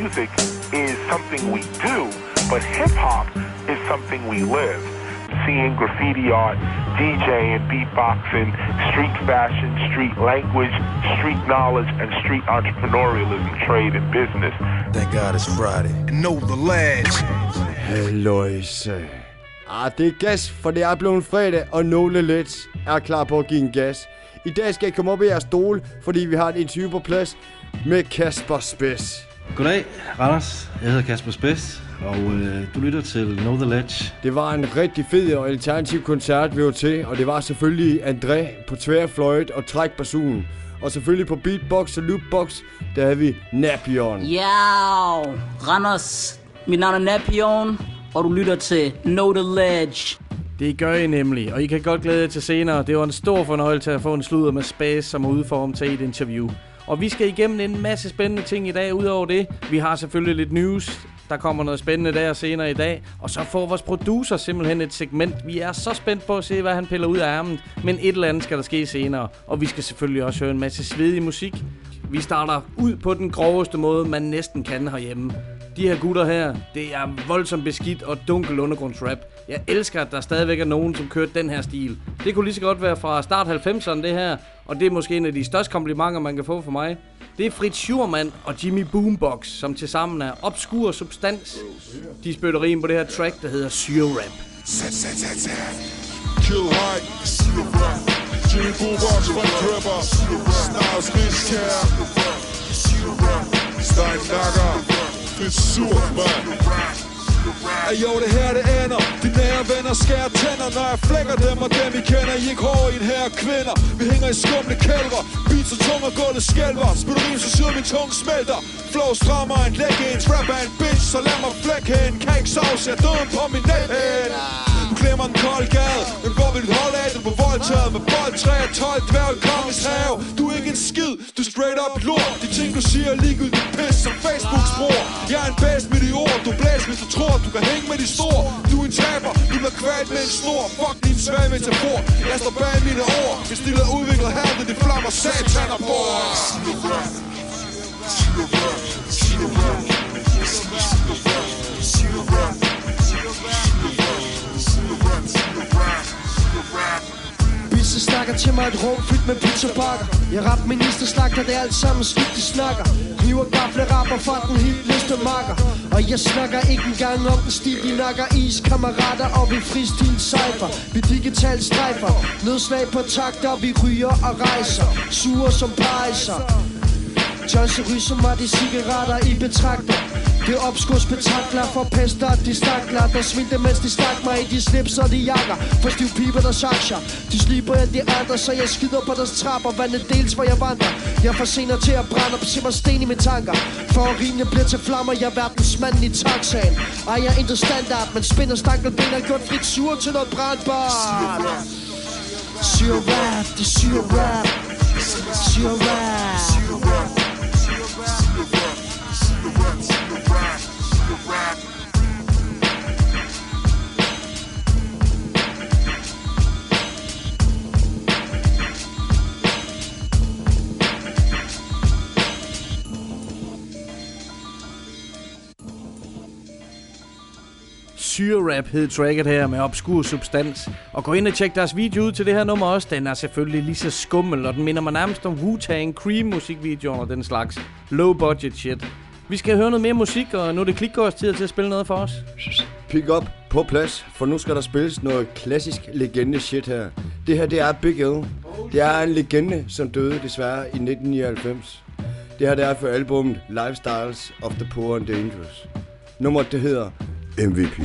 music is something we do, but hip hop is something we live. Seeing graffiti art, DJing, beatboxing, street fashion, street language, street knowledge, and street entrepreneurialism, trade, and business. Thank God it's Friday. And know the lads. Halløjse. Ah, det er gas, for det er blevet fredag, og nogle lidt er klar på at give en gas. I dag skal jeg komme op i jeres stol, fordi vi har et interview på plads med Kasper Spids. Goddag, Randers. Jeg hedder Kasper Spids, og øh, du lytter til Know The Ledge. Det var en rigtig fed og alternativ koncert, vi var til, og det var selvfølgelig André på tværfløjt og trækbasun. Og selvfølgelig på beatbox og loopbox, der havde vi Napion. Ja, Randers. Mit navn er Napion, og du lytter til Know The Ledge. Det gør I nemlig, og I kan godt glæde jer til senere. Det var en stor fornøjelse at få en sludder med Space som udform til et interview. Og vi skal igennem en masse spændende ting i dag. Udover det, vi har selvfølgelig lidt news. Der kommer noget spændende der senere i dag. Og så får vores producer simpelthen et segment. Vi er så spændt på at se, hvad han piller ud af ærmet. Men et eller andet skal der ske senere. Og vi skal selvfølgelig også høre en masse svedig musik. Vi starter ud på den groveste måde, man næsten kan herhjemme. De her gutter her, det er voldsomt beskidt og dunkel undergrundsrap. Jeg elsker, at der stadigvæk er nogen, som kører den her stil. Det kunne lige så godt være fra start 90'erne det her, og det er måske en af de største komplimenter, man kan få for mig. Det er Fritz Schurman og Jimmy Boombox, som tilsammen er obskur substans. De spytter rim på det her track, der hedder Syre Rap. Kill Hike, Jimmy Boombox fra Krøber, Snars Rigskær, Stein Nakker, Fritz Surman. Ej, jo, det her det ender. De nære venner skærer tænder. Når jeg flækker dem og dem I kender I ikke hårde i en her kvinder. Vi hænger i skumle kælver. Beats og tung og gulvet skælver. Spiller rim, så sidder min tunge smelter. Flow strammer en læg en Trap en bitch, så lad mig flække hende. Kan ikke sovs, jeg døden på min næld glemmer en kold gade. Men hvor vil du holde af den på voldtaget Med boldtræ og 12 dværg kongens have. Du er ikke en skid, du er straight up lort. De ting du siger er ligegyldigt pis som Facebooks bror. Jeg er en bedst med de ord Du blæs hvis du tror du kan hænge med de store. Du er en taber, du bliver kvalt med en snor. Fuck din svage metafor. Jeg står bag mine ord. Hvis de lader udviklet her ved de flammer sataner rap Bisse snakker til mig et rum fyldt med pizzabakker. Jeg rap minister snakker, det alt sammen skidt de snakker. Kniver gafle rapper fra den helt lyste makker. Og jeg snakker ikke engang om den stil de nakker. Is kammerater og vi fristil cypher Vi digital strejfer Nedslag på takter vi ryger og rejser. Sure som pejser. Johnson ryser mig de cigaretter i betragter det er opskudsspektakler for pester de stakler. Der svilte, mens de stak mig i de slips og de jakker. For stiv piber der saksjer. De sliber end de andre så jeg skider på deres trapper Vandet dels hvor jeg vandrer. Jeg får senere til at brænde op Se mig sten i mine tanker. For at rimene bliver til flammer Jeg er verdensmanden i taxaen Ej jeg er intet standard Men spinder stankelben har gjort frit sur til noget brændbart Syre rap, det rap. syre rap. Syre rap. Dyrerap hed tracket her med obskur substans. Og gå ind og tjek deres video ud til det her nummer også. Den er selvfølgelig lige så skummel, og den minder mig nærmest om Wu-Tang Cream musikvideoer og den slags low budget shit. Vi skal høre noget mere musik, og nu er det klikgårds tid til at spille noget for os. Pick up på plads, for nu skal der spilles noget klassisk legende shit her. Det her, det er Big L. Det er en legende, som døde desværre i 1999. Det her, det er for albumet Lifestyles of the Poor and Dangerous. Nummeret, det hedder MVP.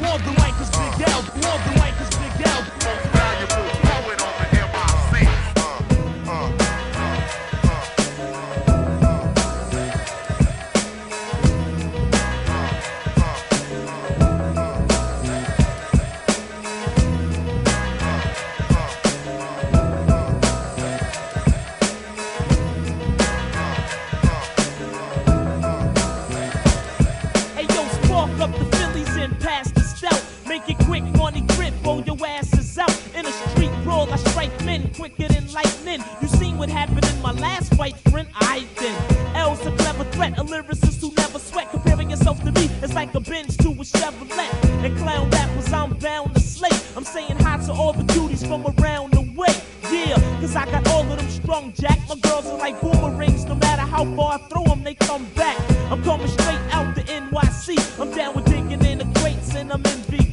What happened in my last fight, friend? I then. L's a clever threat, a lyricist who never sweat. Comparing yourself to me, it's like a bench to a Chevrolet. And clown rappers, I'm bound to slay. I'm saying hi to all the cuties from around the way. Yeah, cause I got all of them strong, Jack. My girls are like boomerangs, no matter how far I throw them, they come back. I'm coming straight out the NYC. I'm down with digging in the crates and I'm MVP. If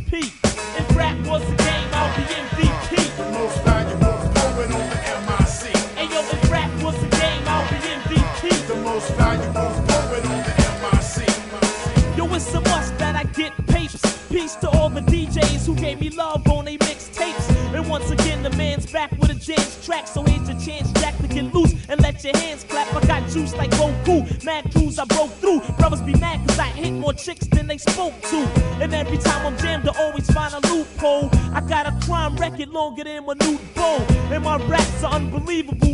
record in my new bow. And my raps are unbelievable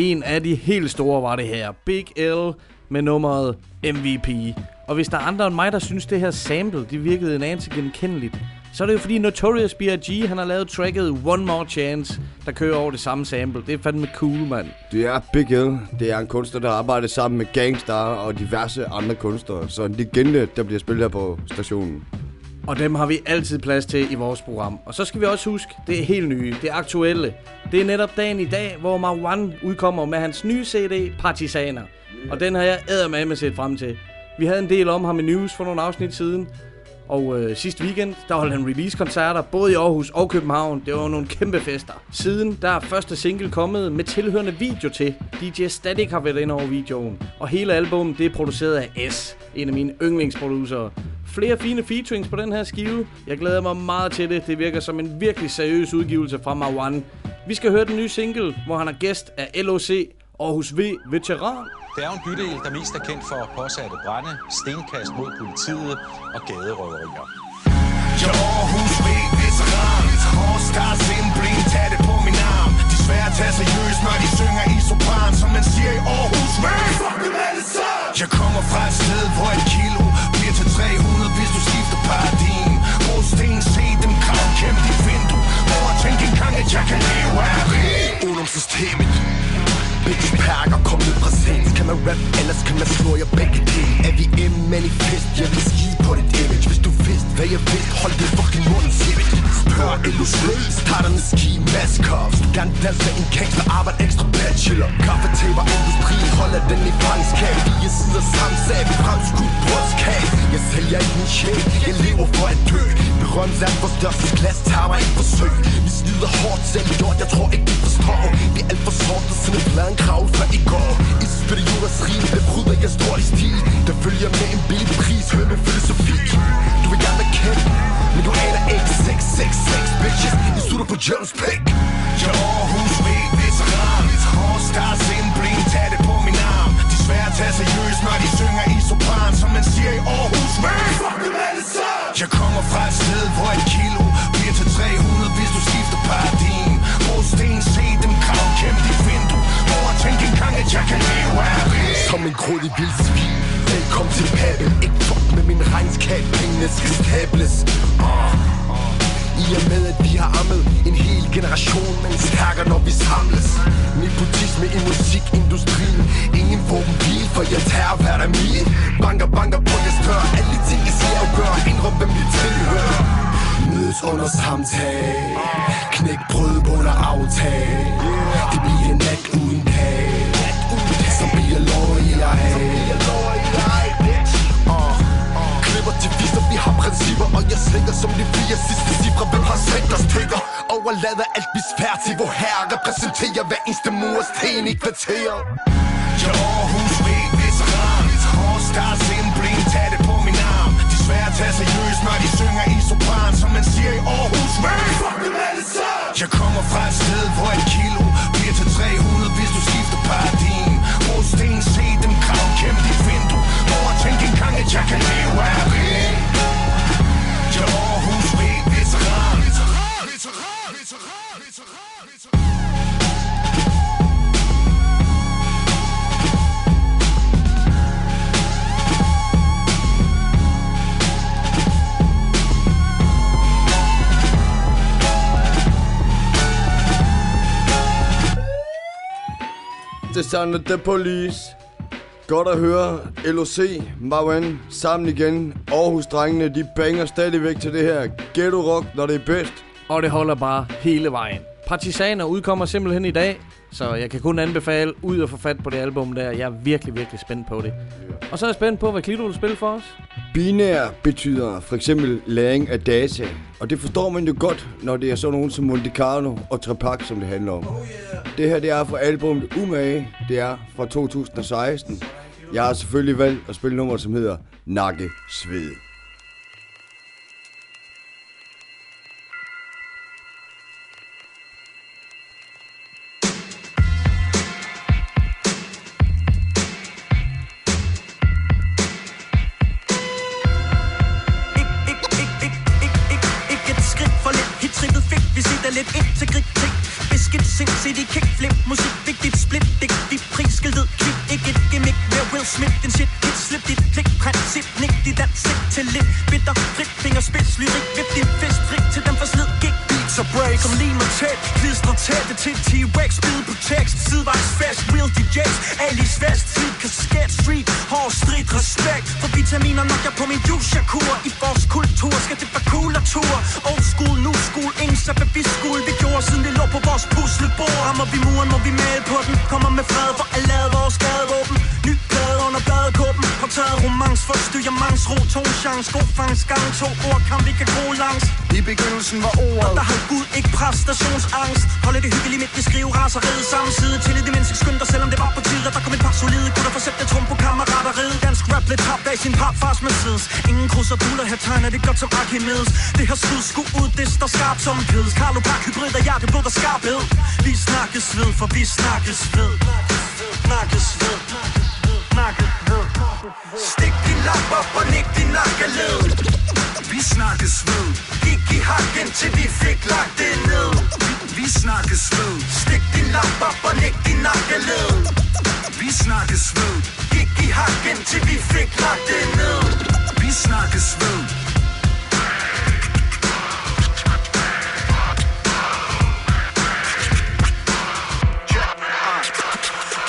En af de helt store var det her. Big L med nummeret MVP. Og hvis der er andre end mig, der synes, det her sample, det virkede en anelse genkendeligt, så er det jo fordi Notorious B.I.G. han har lavet tracket One More Chance, der kører over det samme sample. Det er fandme cool, mand. Det er Big L. Det er en kunstner, der arbejder sammen med Gangstar og diverse andre kunstnere. Så en legende, der bliver spillet her på stationen. Og dem har vi altid plads til i vores program. Og så skal vi også huske, det er helt nye, det er aktuelle. Det er netop dagen i dag, hvor Marwan udkommer med hans nye CD, Partisaner. Og den har jeg med set frem til. Vi havde en del om ham i news for nogle afsnit siden. Og øh, sidste weekend, der holdt han release-koncerter både i Aarhus og København. Det var nogle kæmpe fester. Siden der er første single kommet med tilhørende video til. DJ Static har været inde over videoen. Og hele albummet det er produceret af S, en af mine yndlingsproducere. Flere fine featurings på den her skive. Jeg glæder mig meget til det. Det virker som en virkelig seriøs udgivelse fra Marwan. Vi skal høre den nye single, hvor han er gæst af LOC Aarhus V Veteran. Det er jo en bydel, der mest er kendt for påsatte brænde, stenkast mod politiet og gaderøverier. Jeg Aarhus V veteran Hårdstart simpelthen, tag det på min arm De er svære at tage seriøst, når de synger i sopran Som man siger i Aarhus V Fuck dem alle sammen Jeg kommer fra et sted, hvor et kilo bliver til 300 hvis du skifter paradigme. Sten, se dem krav, kæmp dit vindue. Overtænk en engang, at jeg kan leve af rig. Ungdomssystemet. Bitch pakker, kom ned præsens Kan man rap, ellers kan man slå jer begge dele Er vi en manifest, jeg vil skide på dit image. Hvis du vidste, hvad jeg vidste, hold det fucking mund til Spørg illusion, starter med ski, masker Hvis du gerne danser. En gangster, arbejde ekstra bachelor. Kaffetaber, industri, holder den i fangenskab Vi er sidder sammen, sagde vi fremskudt brystkage jeg sælger ikke min sjæl Jeg lever for at dø. Berømmelse er vores største klasse Tager mig et forsøg. Vi snyder hårdt selv Jeg tror ikke, de forstår. Det er alt for sort Og sådan en flad krav fra i går. I spedioners rim Det bryder jeg står i stil. Der følger med en billig pris Med min filosofi Du vil gerne være kendt Men du aner ikke. 666 bitches. I sutter på Jones pik Jeg er Aarhus ved veteran. Hård stars indblind Tag det at tage seriøst, når de synger i sopran, som man siger i Aarhus. Man, fuck det med det så! Jeg kommer fra et sted, hvor et kilo bliver til 300, hvis du skifter paradigm. Brug sten, se dem krav, kæmpe dit vindue. Prøv at tænke engang, at jeg kan leve af det. Som en grådig vild svin. Velkommen til Pappen, ikke fuck med min regnskab, pengene skal stables. Uh. I og med at vi har ammet en hel generation Men stærker når vi samles. Nepotisme i musikindustrien. Ingen våbenbil for jeg tager hver der min Banker, banker på jeres dør. Alle de ting jeg siger og gør Indrøm hvem vi tilhører. Mødes under samtale. Knæk brød under aftale Det bliver en nat ud. jeg slinger som de fire sidste cifre. Hvem har sendt os tigger? Overlader alt vi til Hvor herre. Repræsenterer hver eneste murs sten i kvarteret Jeg Aarhus ved veteran. All stars tag det på min arm. De svære tager seriøst, når de synger i sopran Som man siger i Aarhus. Ved Jeg kommer fra et sted, hvor et kilo bliver til 300 Hvis du skifter paradigme. Brosten, se dem krav, kæmpe dit vindue. Mor, tænk engang, at jeg kan leve af rig Det savner The Police. Godt at høre LOC, Marwan, sammen igen. Aarhus-drengene, de banger stadigvæk til det her ghetto rock, når det er bedst. Og det holder bare hele vejen. Partisaner udkommer simpelthen i dag, så jeg kan kun anbefale ud og få fat på det album der. Jeg er virkelig, virkelig spændt på det. Og så er jeg spændt på, hvad Klito vil spille for os. Binær betyder for eksempel læring af data. Og det forstår man jo godt, når det er sådan nogen som Monte Carlo og Trepak, som det handler om. Det her det er fra albumet Umage. Det er fra 2016. Jeg har selvfølgelig valgt at spille nummer, som hedder Nakke Sved.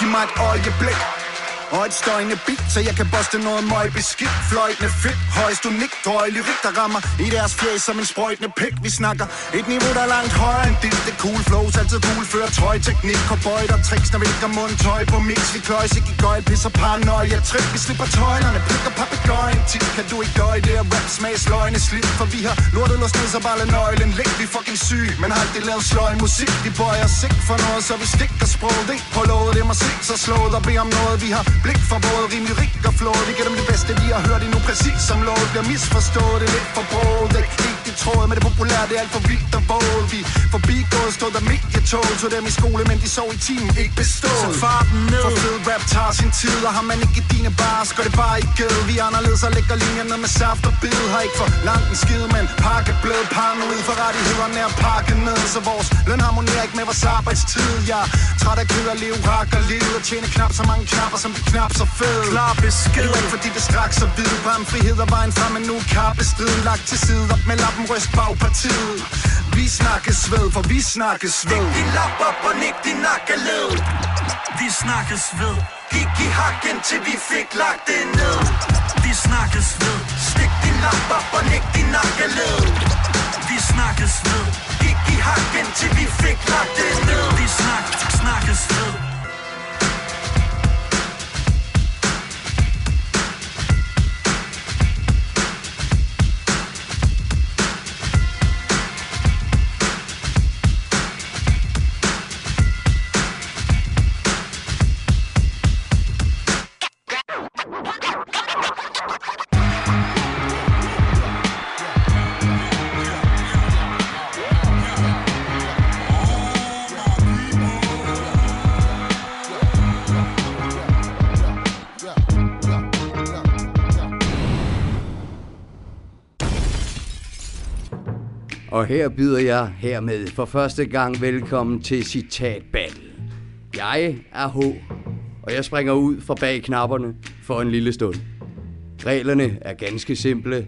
Giv mig et øjeblik og et støjende beat, så jeg kan boste noget møg beskidt. Fløjtende fedt, højst unik, drøg lyrik, der rammer i deres fjæs som en sprøjtende pik. Vi snakker et niveau, der er langt højere end dit. Det cool flows, altid cool, før tøj Teknik, cowboy, der tricks, vinker mund Tøj På mix, vi kløjs, ikke i gøjl, pisser paranoia Trip, vi slipper tøjlerne, Pikker papegøjen Tit kan du ikke gøj det er rap, smags løgne slip For vi har lortet låst ned, så bare nøglen Læg, Vi fucking syg, men har aldrig lavet sløj musik. De bøjer sig for noget, så vi stikker sproget Det på låget, det er mig se så slået og bed om noget. Vi har blik for både rimelig rig og flow Vi giver dem det bedste, de har hørt endnu præcis som lov Bliver misforstået, det er lidt for broet Ikke helt lidt i tråd med det populære, det er alt for vildt og våget. Vi forbi gået, stod der medietog. Så dem i skole, men de sov i timen, ikke bestået. Så far den ned. For fed rap tager sin tid Og har man ikke dine bars, går det bare ikke gød Vi er anderledes og lægger linjer ned med saft og bid. Har ikke for langt en skid, men pakke blød Paranoid for rettighederne er pakket ned. Så vores løn harmonerer ikke med vores arbejdstid. Jeg er træt af ked at leve, hakker livet Og tjene knap så mange knapper, som de knap så fede. Klar besked. Ikke fordi det straks er hvid Brænd frihed og vejen frem, men nu kappestriden Lagt til side op med lappen, ryst bagpartiet. Vi snakkes ved, for vi snakkes ved. Stik din lap op og nik din nakkeled. Vi snakkes ved. Gik i hakken til vi fik lagt det ned. Vi snakkes ved. Stik din lap op og nik din nakkeled. Vi snakkes ved. Gik i hakken til vi fik lagt det ned. Vi snak, snakkes ved Og her byder jeg hermed for første gang velkommen til Citat Battle. Jeg er H, og jeg springer ud fra bag knapperne for en lille stund. Reglerne er ganske simple.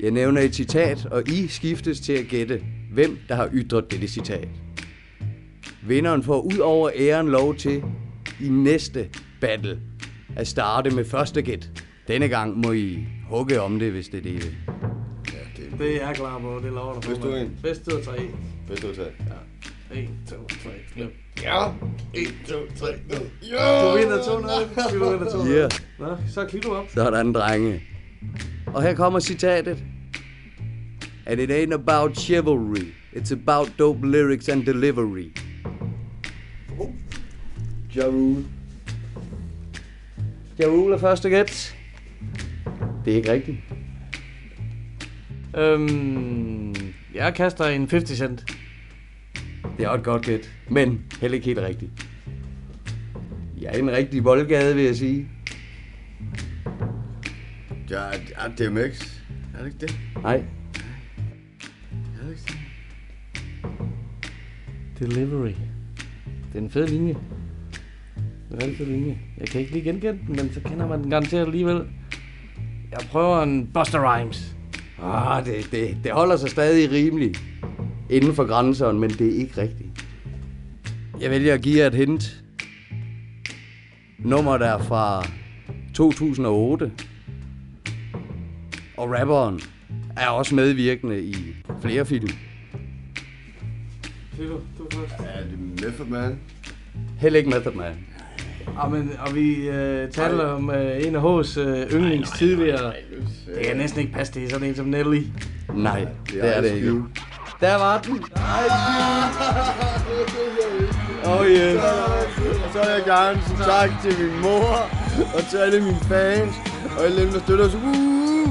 Jeg nævner et citat, og I skiftes til at gætte, hvem der har ytret dette citat. Vinderen får ud over æren lov til i næste battle at starte med første gæt. Denne gang må I hugge om det, hvis det er det, det er jeg klar på, det lover du Hvis du er en. Bedst ud af tre. Bedst ud af tre. Ja. 1, 2, 3, klip. Ja. 1, 2, 3, go. Du vinder 2-0. Du vinder 2-0. Yeah. Nå, så du op. Sådan, drenge. Og her kommer citatet. And it ain't about chivalry. It's about dope lyrics and delivery. Ja Rule. Ja Rule er første gæt. Det er ikke rigtigt. Øhm, jeg kaster en 50 cent. Det er også et godt gæt, men heller ikke helt rigtigt. Jeg er en rigtig voldgade, vil jeg sige. Ja, ja DMX. Er det ikke det? Nej. Er det ikke det? Delivery. Det er en fed linje. Det er en fed linje. Jeg kan ikke lige genkende den, men så kender man den garanteret alligevel. Jeg prøver en Buster Rhymes. Ah, det, det, det holder sig stadig rimeligt inden for grænserne, men det er ikke rigtigt. Jeg vælger at give jer et hint. Nummer der er fra 2008. Og rapperen er også medvirkende i flere film. Sig du, du er først. Er det Method Man? Heller ikke Method Man. Og, men, og vi øh, taler om øh, en af H's øh, yndlings tidligere. Det kan næsten ikke passe, det er sådan en som Nelly. Nej, det er det ikke. Der var den. Oh yes. Og så vil jeg gerne sige tak til min mor, og til alle mine fans, og alle dem, der støtter os. Uh!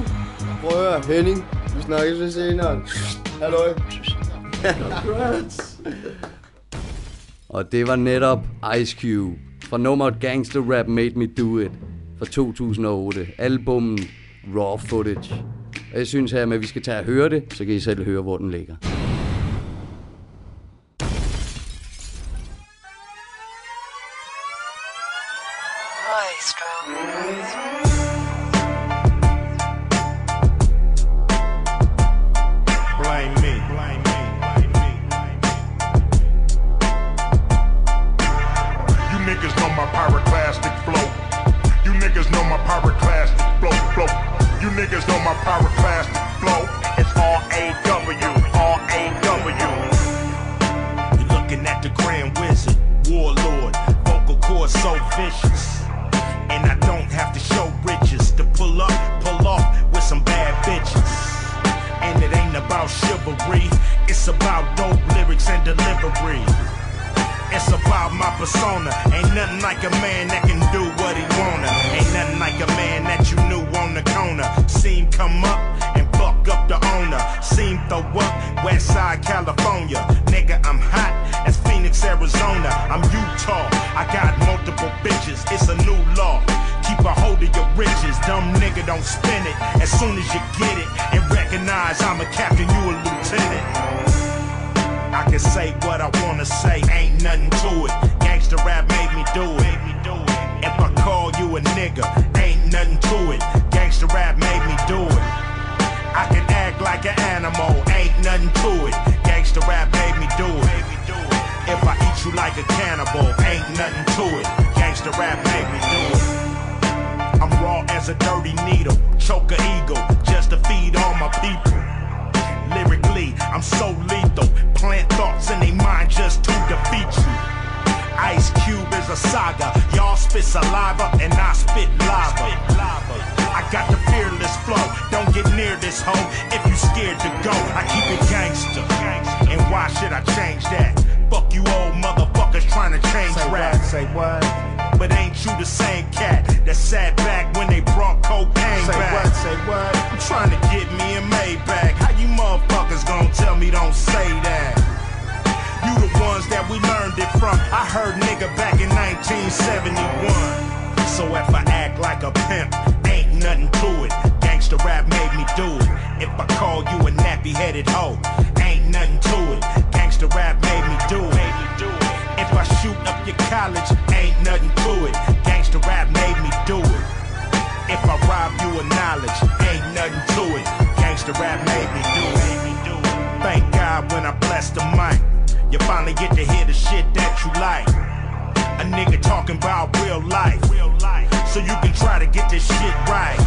Prøv at høre, Henning. Vi snakkes ved senere. Halløj. Og det var netop Ice Cube fra nummeret Gangster Rap Made Me Do It fra 2008. Albummen Raw Footage. Og jeg synes her med, at vi skal tage og høre det, så kan I selv høre, hvor den ligger. About chivalry, it's about dope lyrics and delivery. It's about my persona. Ain't nothing like a man that can do what he wanna. Ain't nothing like a man that you knew on the corner. Seen come up and fuck up the owner. Seen throw up. West Side, California. Nigga, I'm hot as Phoenix, Arizona. I'm Utah. I got multiple bitches. It's a new law. Keep a hold of your riches. Dumb nigga, don't spend it. As soon as you get it and recognize I'm a captain, you a lieutenant. I can say what I wanna say, ain't nothing to it. Gangsta rap made me do it. If I call you a nigga, ain't nothing to it. Gangsta rap made me do it. I can act like an animal, ain't nothing to it. Gangsta rap made me do it. If I eat you like a cannibal, ain't nothing to it. Gangsta rap made me do it. Raw as a dirty needle, choke a eagle, just to feed all my people. Lyrically, I'm so lethal. Plant thoughts in their mind just to defeat you. Ice Cube is a saga. Y'all spit saliva and I spit lava. I got the fearless flow. Don't get near this hoe if you scared to go. I keep it gangster. And why should I change that? Fuck you old motherfuckers trying to change Say rap. what? Say what? But ain't you the same cat that sat back when they brought cocaine Say back? what? Say what? I'm trying to get me a Maybach. How you motherfuckers gonna tell me don't say that? You the ones that we learned it from. I heard nigga back in 1971. So if I act like a pimp, ain't nothing to it. Gangsta rap made me do it. If I call you a nappy headed hoe, ain't nothing to it. Gangsta rap talking about real life, so you can try to get this shit right.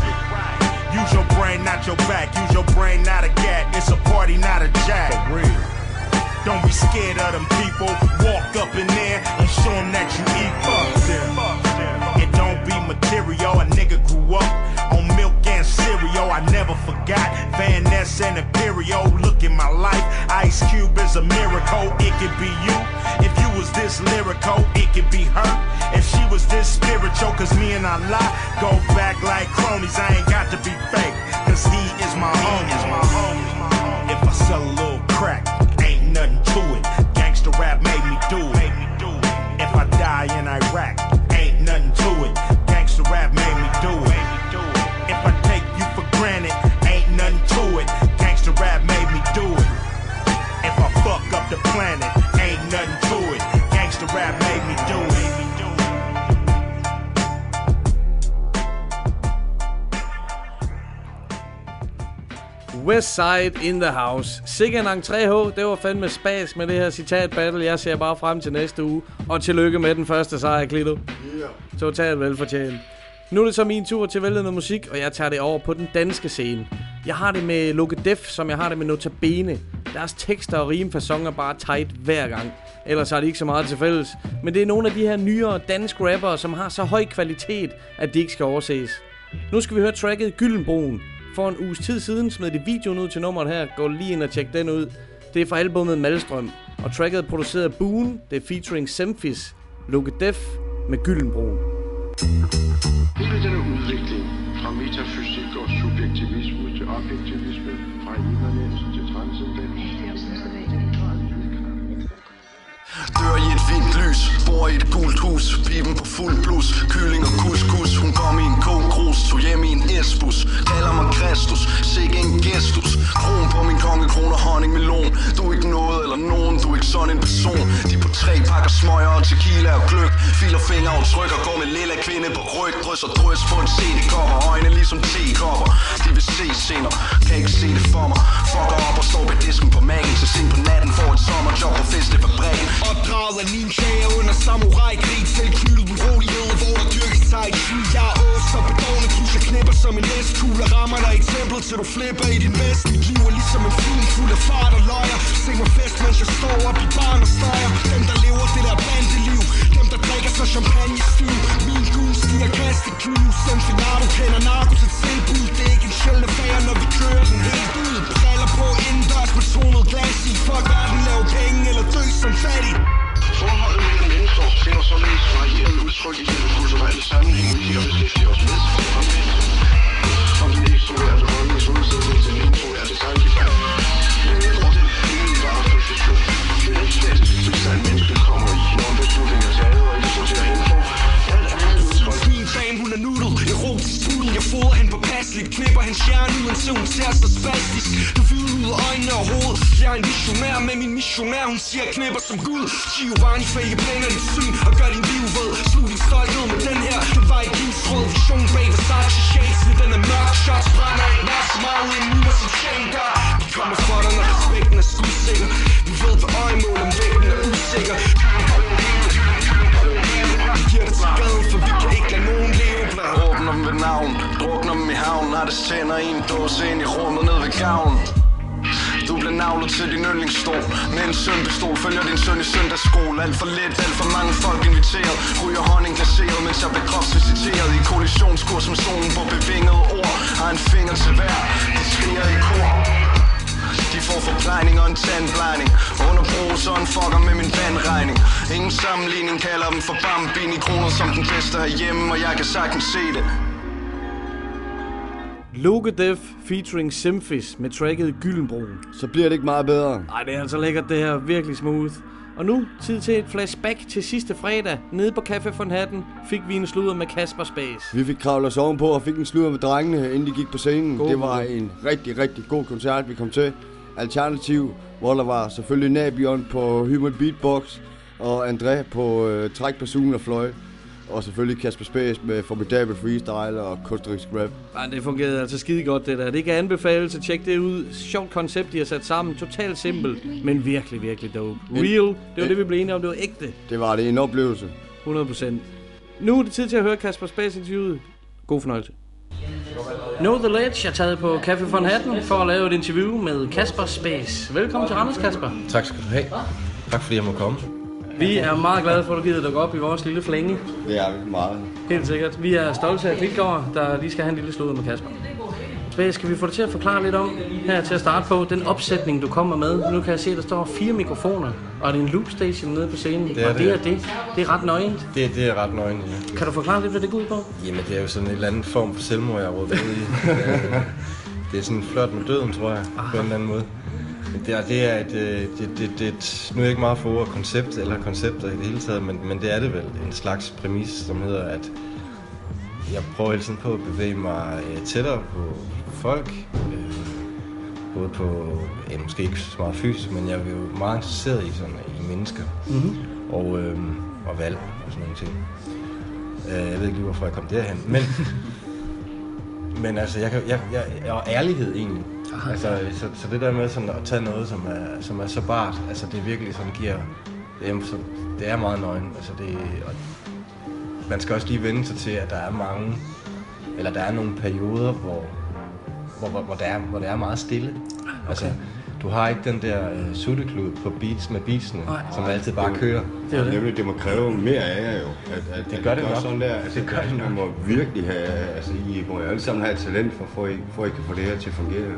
Use your brain, not your back. Use your brain, not a gat. It's a party, not a jack. Don't be scared of them people. Walk up in there and show them that you equal. It don't be material. A nigga grew up on milk and cereal. I never forgot Van Ness and Imperial. Look in my life. Ice Cube is a miracle. It could be you. If you was this lyrical, it could be her. If she was this spiritual, cause me and Allah go back like cronies. I ain't got to be fake, cause he is my homie. If I sell a little crack, ain't nothing to it. Gangsta rap made me do it. If I die in Iraq, planet, ain't nothing to it. Gangsta rap made me do it. West Side in the House. Sikke en entré H. Det var fandme spas med det her citat battle. Jeg ser bare frem til næste uge. Og tillykke med den første sejr, Klito. Yeah. Totalt velfortjent. Nu er det så min tur til at vælge noget musik, og jeg tager det over på den danske scene. Jeg har det med Luke Def, som jeg har det med Notabene. Deres tekster og rimfasson er bare tight hver gang. Ellers har de ikke så meget til fælles. Men det er nogle af de her nyere danske rappere, som har så høj kvalitet, at de ikke skal overses. Nu skal vi høre tracket Gyldenbroen. For en uges tid siden smed de videoen ud til nummeret her. Gå lige ind og tjek den ud. Det er fra albumet Malstrøm. Og tracket er produceret af Boon. Det er featuring Semfis. Luke Def med Gyldenbroen. Hele den udvikling fra metafysik og subjektivisme til objektivisme, fra immanens til transcendens. Dør i et fint lys, bor i et gult hus. Pipen på fuld blus, kylling og couscous. Hun kom i en kogkrus, tog hjem i en esbus. Kalder mig Kristus, sikke en gestus. Kron på min kongekrone og honning melon. Du er ikke noget eller nogen, du er ikke sådan en person. De på tre pakker smøger og tequila og gløk. Filer fingeraftryk og går med lille kvinde på ryg. Drys og drys på en CD-kopper Øjne ligesom tekopper De vil se senere, kan ikke se det for mig. Fucker op og står ved disken på magen. Så sent på natten får et sommerjob på festefabrikken Opdraget af ninjaer under samurai-krig Selv knyttet urolighed, hvor der dyrkes tai chi Jeg er ås så bedående tus Jeg knipper som en næstkugle Rammer dig eksempel, til du flipper i din vest. Mit liv er ligesom en film fuld af fart og løjer. Se mig fest, mens jeg står op i barn og stejer Dem der lever det der bandeliv. Dem der drikker sig champagne stiv Min gul stiger kastekniv Sem finar, du kender narko til tilbud Det er ikke en sjældne affære, når vi kører den helt ud på indendørs med tonet glas i Fuck verden, lav penge eller dø som fattig Forholdet mellem mennesker finder således varieret udtryk i den kulturelle sammenhæng, vi har beskæftiget os med. Om den ekstroverte holdningsudsæt slipper hans hjerne uanset hun ser så spastisk. Du fylder ud af øjnene og hovedet Jeg er en visionær med min missionær Hun siger jeg knipper som Gud. Giovanni fake planer dit syn og gør din liv ved Slug din stolthed med den her Det var et livsråd Vision bag Versace shades Med den er mørk. Shots brænder ikke nær så meget ud nu og som Shane gør. Vi kommer for dig når respekten er skudsikker. Vi ved hvad øjemål om væggen er usikker. Vi giver dig til gaden for vi kan ikke lade dem ved navn, drukner dem i havn Har det tænder i en dåse ind i rummet ned ved gavn. Du bliver navlet til din yndlingsstol. Med en sønpistol følger din søn i søndagsskole. Alt for lidt, alt for mange folk inviteret. Ryger honning glaseret, mens jeg bliver kropsvisiteret. I kollisionskurs som solen på bevingede ord. Har en finger til hver, de skriger i kor får forplejning og en tandplejning Under bruser en fucker med min vandregning Ingen sammenligning kalder dem for bambini Kroner som den bedste herhjemme Og jeg kan sagtens se det Logadev featuring Simfis med tracket Gyldenbroen. Så bliver det ikke meget bedre. Nej, det er altså lækkert det her. Virkelig smooth. Og nu tid til et flashback til sidste fredag. Nede på Café von Hatten fik vi en sludder med Kasper Space. Vi fik kravlet os ovenpå og fik en sludder med drengene, inden de gik på scenen. God det var en rigtig, rigtig god koncert, vi kom til. Alternativ, hvor der var selvfølgelig Nabion på Human Beatbox, og André på øh, træk på Zoom og fløjt. Og selvfølgelig Kasper Space med formidabel freestyle og kunstnerisk rap. Ej, det fungerede altså skide godt det der. Det kan anbefales at tjekke det ud. Sjovt koncept, de har sat sammen. Totalt simpelt, men virkelig, virkelig dope. Real, det var det, vi blev enige om. Det var ægte. Det var det en oplevelse. 100%. Nu er det tid til at høre Kasper Space interviewet. God fornøjelse. Know The Ledge er taget på Café von Hatten for at lave et interview med Kasper Space. Velkommen til Randers, Kasper. Tak skal du have. Tak fordi jeg må komme. Vi er meget glade for, at du gider dukke op i vores lille flænge. Det er vi meget. Helt sikkert. Vi er stolte af Klitgaard, der lige skal have en lille sludder med Kasper. Space, skal vi få dig til at forklare lidt om, her til at starte på, den opsætning, du kommer med. Nu kan jeg se, at der står fire mikrofoner, og det er en loop station nede på scenen. Det er og det, det. er det. Det er ret nøgent. Det, det er ret nøgen, ja. Kan du forklare lidt, hvad det går ud på? Jamen, det er jo sådan en eller anden form for selvmord, jeg har rådet i. Det er sådan en flot med døden, tror jeg, på en eller anden måde. Men det er, det er et, øh, det, det, det, et, nu er jeg ikke meget for ordet koncept, eller koncepter i det hele taget, men, men det er det vel, en slags præmis, som hedder, at jeg prøver hele tiden på at bevæge mig øh, tættere på folk, øh, både på, ja, måske ikke så meget fysisk, men jeg er jo meget interesseret i, sådan, i mennesker Mhm. og, øh, og valg og sådan nogle ting. Øh, jeg ved ikke lige, hvorfor jeg kom derhen, men, men altså, jeg, kan, jeg, jeg, jeg og ærlighed egentlig. Altså, så, så det der med sådan at tage noget, som er, som er så bart, altså det virkelig sådan giver, det er, så, det er meget nøgen. Altså det, og man skal også lige vende sig til, at der er mange, eller der er nogle perioder, hvor, hvor, hvor, hvor, der, er, hvor det er meget stille. Okay. Altså, du har ikke den der uh, sutteklud på beats med beatsene, Nej. som altid bare kører. Det er nemlig, det må kræve mere af jer jo. At, at, Det at gør I det nok. Sådan der, altså, Det gør det Man må virkelig have, altså I må jo alle sammen have et talent for, for, I, for at I kan få det her til at fungere.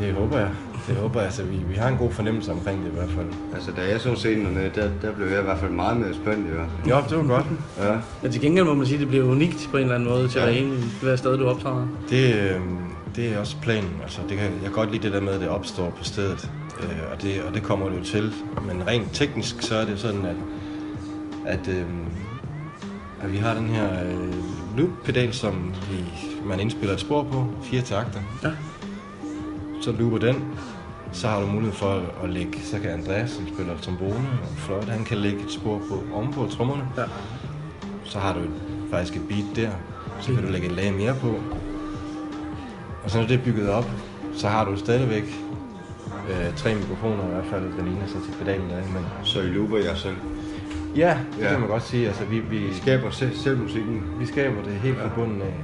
Det håber jeg. Det håber jeg. Altså, vi, vi har en god fornemmelse omkring det i hvert fald. Altså, da jeg så scenerne, der, der blev jeg i hvert fald meget mere spændt i hvert fald. Jo, det var godt. Ja. Men til gengæld må man sige, at det bliver unikt på en eller anden måde til Ja. hver, ene, hver sted, du optræder. Det, øh, det er også planen. Altså, det kan, jeg kan godt lide det der med, at det opstår på stedet. Øh, og, det, og det kommer det jo til. Men rent teknisk, så er det sådan, at, at, øh, at vi har den her øh, loop-pedal, som vi, man indspiller et spor på. Fire takter. Ja. Så looper den. Så har du mulighed for at, lægge, så kan Andreas, som spiller trombone og fløjte, han kan lægge et spor på ovenpå trommerne. Ja. Så har du faktisk et beat der. Så kan du lægge et lag mere på. Og så når det er bygget op, så har du stadigvæk øh, tre mikrofoner i hvert fald, der ligner sig til pedalen der. Men... Så I looper jer selv? Ja, det Ja. kan man godt sige. Altså, vi, vi, I skaber selv, selv musikken? Vi skaber det helt fra bunden af.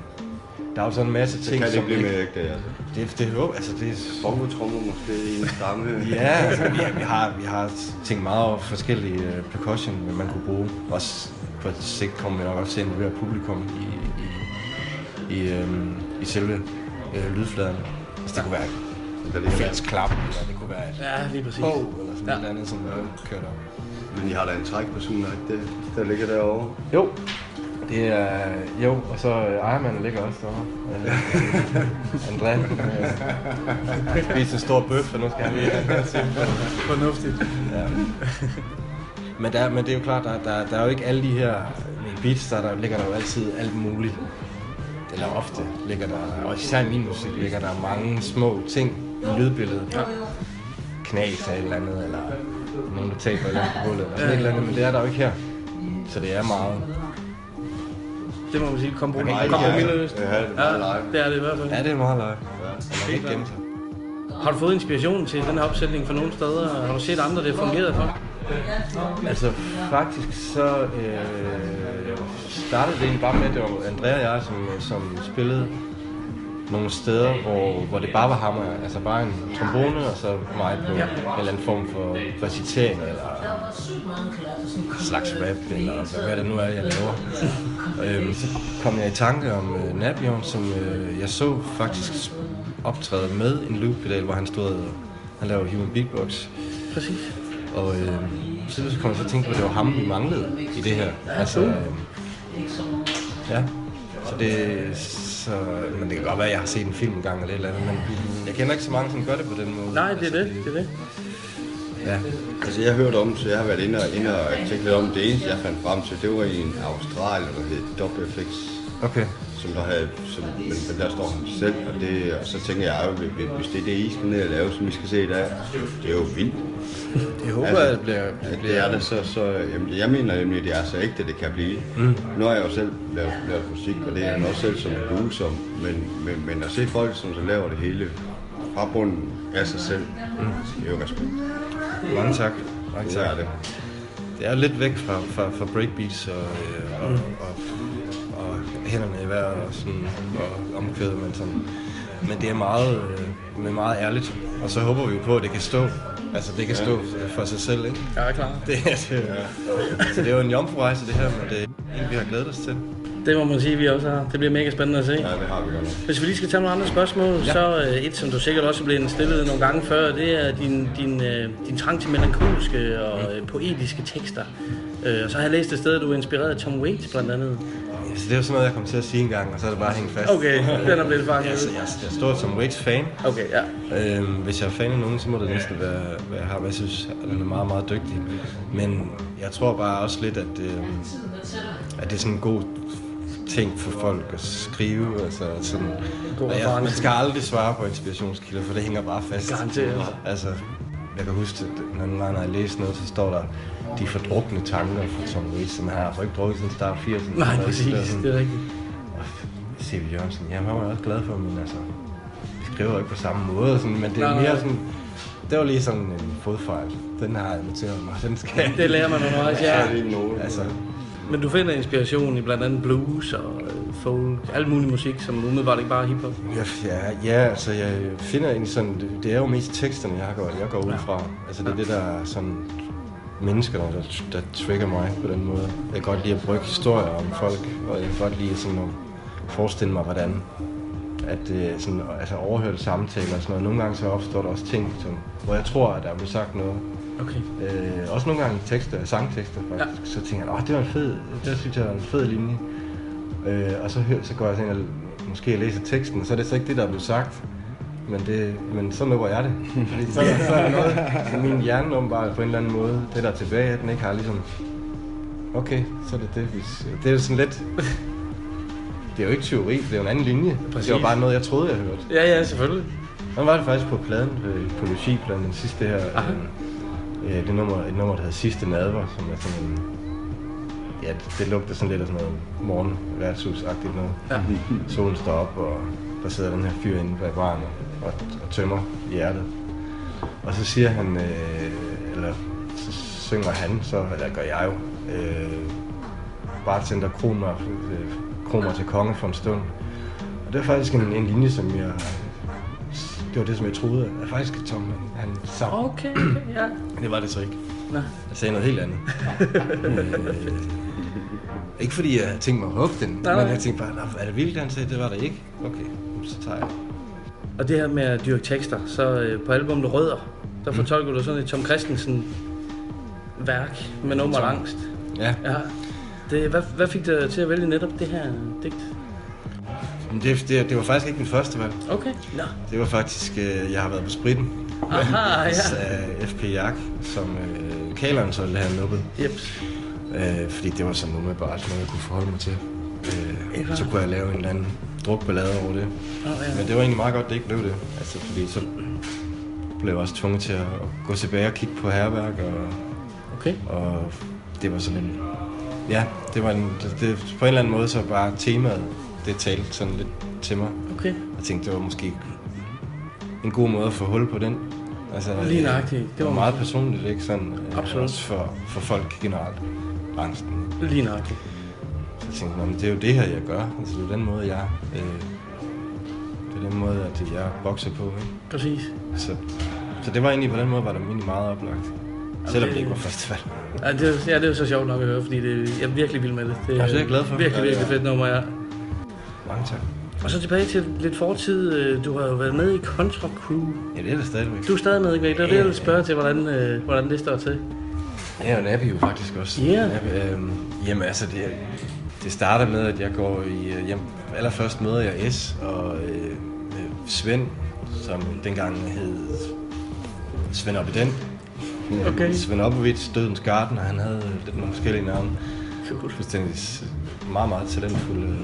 Der er jo sådan en masse Så ting, kan det som blive ikke- mere ægte, altså. Det, det håber altså det er... Bongotrommer måske i en stamme. Ja, altså, vi, vi, har, vi har tænkt meget over forskellige uh, percussion, man kunne bruge. Også på sigt kommer vi nok også til at involvere publikum i, i, i, øhm, i selve øh, lydfladen. Altså, det kunne være Der et fælles klap, eller det kunne være et Ja, lige præcis. Bow, eller sådan Ja. et eller andet, som er kørt op. Men I har da en træk på sådan, ikke det, der ligger derovre? Jo, det er... Jo, og så øh, ejermanden ligger også derovre. Øh, André. Øh, spiser en stor bøf, og nu skal han lige have Fornuftigt. Ja. Men, der, men det er jo klart, der, der, der er jo ikke alle de her beats, der, der ligger der jo altid alt muligt. Eller ofte ligger der, og især i min musik, ligger der mange små ting i lydbilledet. Ja. Knas af et eller andet, eller nogen, der taber eller andet på gulvet, eller sådan et eller andet, men det er der jo ikke her. Så det er meget... Det må man sige, kompromis, Nej, kompromisløst. ja, det er meget live. det er det i hvert fald. Ja, det er meget live. Ja. Man kan ikke gemme sig. Har du fået inspiration til den her opsætning fra nogle steder? Har du set andre, det har fungeret for? Altså faktisk så øh, startede det egentlig bare med, at det var Andrea og jeg, som, som spillede nogle steder, hvor, hvor det bare var ham, altså bare en trombone, og så mig på ja. en eller anden form for recitering, eller slags rap, eller altså, hvad det nu er, jeg laver. øhm, så kom jeg i tanke om øh, Nabion, som øh, jeg så faktisk optræde med en loop-pedal, hvor han stod og han lavede human beatbox. Præcis. Og øh, så kom jeg så tænke på, at det var ham, vi manglede i det her. Altså, øh, ja. Så det, så, men det kan godt være, at jeg har set en film engang eller et eller andet, men jeg kender ikke så mange, som gør det på den måde. Nej, det er det. det, er det. Ja. Altså, jeg har hørt om, så jeg har været inde og, inde og tænkt lidt om, det eneste, jeg fandt frem til, det var i en Australien, der hed WFX. Okay. Som der havde, som, men, men der står han selv, og, det, og så tænker jeg, hvis- hvis det er det, I skal ned og lave, som vi skal se i dag, det er jo vildt. Jeg håber, Altså, at det bliver... at det er det, så, så jamen, jeg mener nemlig, at det er så ægte, det kan blive. Mm. Nu har jeg jo selv lavet, lavet musik, og det er jeg også selv som producer, men, men, men at se folk, som så laver det hele fra bunden af sig selv, mm. det er jo respekt. Mange tak. Mange Det tak. er det. Det er lidt væk fra, fra, fra breakbeats og, øh, og, Mm. og, og, hænderne i vejret og, sådan, og omkvædet, men, sådan, men det er meget, øh, men meget ærligt. Og så håber vi jo på, at det kan stå. Altså det kan Ja. stå for sig selv, ikke? Ja, klar. Det, er, det, så det er jo en jomfrurejse det her, men det er en, vi har glædet os til. Det må man sige, vi også har. Det bliver mega spændende at se. Ja, det har vi godt. Hvis vi lige skal tage nogle andre spørgsmål, ja. så uh, et, som du sikkert også er blevet stillet nogle gange før, det er din, din, uh, din trang til melankolske og uh, poetiske tekster. Uh, og så har jeg læst et sted, at du er inspireret af Tom Waits blandt andet. Altså, det er jo sådan noget, jeg kom til at sige en gang, og så er det bare hængt fast. Okay, den er blevet fanget. Jeg, jeg, jeg er stor som Waits-fan. Okay, ja. Øhm, hvis jeg er fan af nogen, så må det næsten være, være ham. Jeg synes, at han er meget, meget dygtig. Men jeg tror bare også lidt, at, øh, at det er sådan en god ting for folk at skrive. Altså, sådan, God og jeg, man skal aldrig svare på inspirationskilder, for det hænger bare fast. Garanteret. Altså, jeg kan huske, at når, jeg læser noget, så står der de fordrukne tanker fra Tom Waits, som han har altså ikke drukket siden start 80'erne. Nej, præcis. sådan- Det er rigtigt. og C.V. Jørgensen, jamen han var jeg også glad for, men altså, vi skriver jo ikke på samme måde, sådan, men det er Nej, mere sådan, det var lige sådan en fodfejl. Den har jeg noteret mig, den skal Det lærer man undervejs, ja. Altså, Men du finder inspiration i blandt andet blues og øh, folk, alt mulig musik, som umiddelbart ikke bare er hiphop. Ja, ja, ja, altså jeg finder egentlig sådan, det, er jo mest teksterne, jeg går, jeg går ud fra. Altså det er det, der er sådan menneskerne, der, der trigger mig på den måde. Jeg kan godt lide at brygge historier om folk, og jeg kan godt lide sådan at forestille mig, hvordan at det sådan, altså overhørt samtaler og sådan noget. Nogle gange så opstår der også ting, som, hvor jeg tror, at der er blevet sagt noget. Okay. Øh, også nogle gange tekster, sangtekster faktisk. Ja. Så tænker jeg, åh, det var en fed, det synes jeg var en fed linje. Øh, og så, hø- så går jeg sådan, måske jeg læser teksten, og så er det så ikke det, der er blevet sagt. Men, det, men så lukker jeg det. Fordi så, så er der noget, så min hjerne åbenbart på en eller anden måde, det der er tilbage, at den ikke har ligesom, okay, så er det det. Hvis, det er sådan lidt, det er jo ikke teori, det er jo en anden linje. Præcis. Det var bare noget, jeg troede, jeg hørte. Ja, ja, selvfølgelig. Den var det faktisk på pladen, øh, på Logipladen, den sidste her. Øh, øh, det nummer, et nummer, der hedder Sidste Nadver, som er sådan en... Ja, det, det lugter sådan lidt af sådan noget morgenværtshus-agtigt noget. Ja. Solen står op, og der sidder den her fyr inde bag baren og, og tømmer hjertet. Og så siger han, øh, eller så synger han, så, eller gør jeg jo, øh, bartender kron mig, øh, kron mig til konge for en stund. Og det er faktisk en, en linje, som jeg det var det, som jeg troede, at faktisk Tom, han sang. Okay, okay, ja. Det var det så ikke. Nå. Jeg sagde noget helt andet. øh, ikke fordi jeg tænkte mig at hugge den, Nej, men nej. jeg tænkte bare, "Nå, er det vildt, han sagde, det var der ikke? Okay, så tager jeg. Og det her med at dyrke tekster, så øh, på albumet Rødder, der Mm. fortolker du sådan et Tom Christensen værk med nummer Tom. angst. Ja. ja. Det, hvad, hvad fik dig til at vælge netop det her digt? Men det, det, det var faktisk ikke min første valg. Okay, nå. Det var faktisk, øh, jeg har været på spritten. Aha, ja. Af FP Jak, som øh, kaleren så ville have nuppet. Jeps. Øh, fordi det var sådan umiddelbart noget, jeg kunne forholde mig til. Øh, så kunne jeg lave en eller anden drukballade over det. Nå, ja. Men det var egentlig meget godt, det ikke blev det. Altså, fordi så blev jeg også tvunget til at gå tilbage og kigge på herværk, og, okay. og det var sådan en... Ja, det var en, det, det, på en eller anden måde så bare temaet, det talte sådan lidt til mig. Okay. Jeg tænkte, det var måske en god måde at få hul på den. Altså, Lige øh, nøjagtigt. Det var meget personligt, ikke? Sådan, øh, Absolut. Også for, for folk generelt. Angsten. Lige nøjagtigt. Tænkte, "Nå, men det er jo det her, jeg gør. Altså, det er den måde, jeg... Øh, det er den måde, at jeg bokser på, ikke? Præcis. Så, så det var egentlig på den måde, var det egentlig meget oplagt. Selvom det ikke var festival. Ja, det, er- ja, det er jo så sjovt nok at høre, fordi det, jeg er virkelig vild med det. Det er jeg glad for. Virkelig, virkelig fedt nummer, ja. Mange tak. Og så tilbage til lidt fortid. Øh, Du har jo været med i Contra Crew. Ja, det er det stadigvæk. Du er stadig med, ikke? Det er det, jeg vil spørge til, hvordan, øh, hvordan det står til. Ja, og Nabi jo faktisk også. Ja. Nabi, øhm, jamen altså, det, det starter med, at jeg går i... Øh, jamen, allerførst møder jeg S og øh, øh, Svend, som dengang hed Svend Oppe den. Okay. Svend Oppevits, Dødens Garden, og han havde lidt nogle forskellige navne. Fuldstændig s- meget, meget talentfuld øh,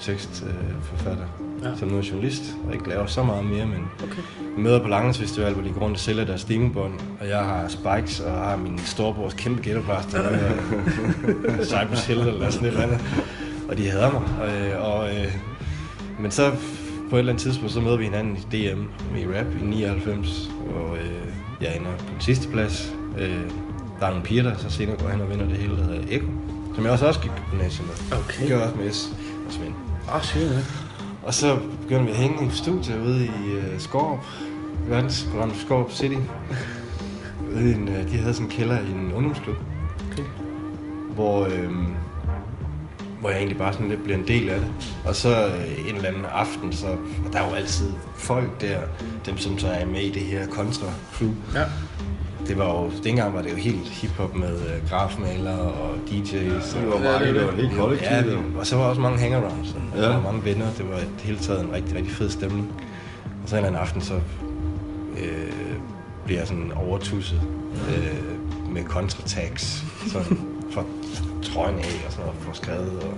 tekstforfatter. Ja. Ja. Som nu er journalist, og ikke laver så meget mere, men Okay. møder på Langens Festival, hvor de går rundt og sælger deres stimebånd, og jeg har Spikes, og har min storebrors kæmpe ghettoplaster, og Cypress Hill eller sådan et eller andet. Og de hader mig. Og, øh, og, øh, men så på et eller andet tidspunkt, så møder vi hinanden i DM i rap i 99, og øh, jeg ender på den sidste plads. Øh, der er nogle piger, der så senere går hen og vinder det hele, der hedder Eko, som jeg også, også gik på gymnasiet med. Okay. Det gør også med S og Svend. Åh, sygt, ja. Og så begyndte vi at hænge i studiet ude i uh, Skorup, verdensberømte Skorup City. Ude i en, uh, de havde sådan en kælder i en ungdomsklub. Okay. Hvor, øh, hvor jeg egentlig bare sådan lidt blev en del af det. Og så øh, en eller anden aften, så og der er jo altid folk der, dem som så er med i det her kontra crew. Ja. Det var jo, dengang var det jo helt hiphop med øh, grafmalere og DJ's. Det var meget, det var helt kollektivt, Ja, og så var også mange hangarounds. Og Ja. der var mange venner. Det var et hele taget en rigtig, rigtig fed stemning. Og så en eller anden aften, så øh, bliver jeg sådan overtusset øh, med kontratags. Sådan for trøjen af og sådan noget, for skrevet. Og,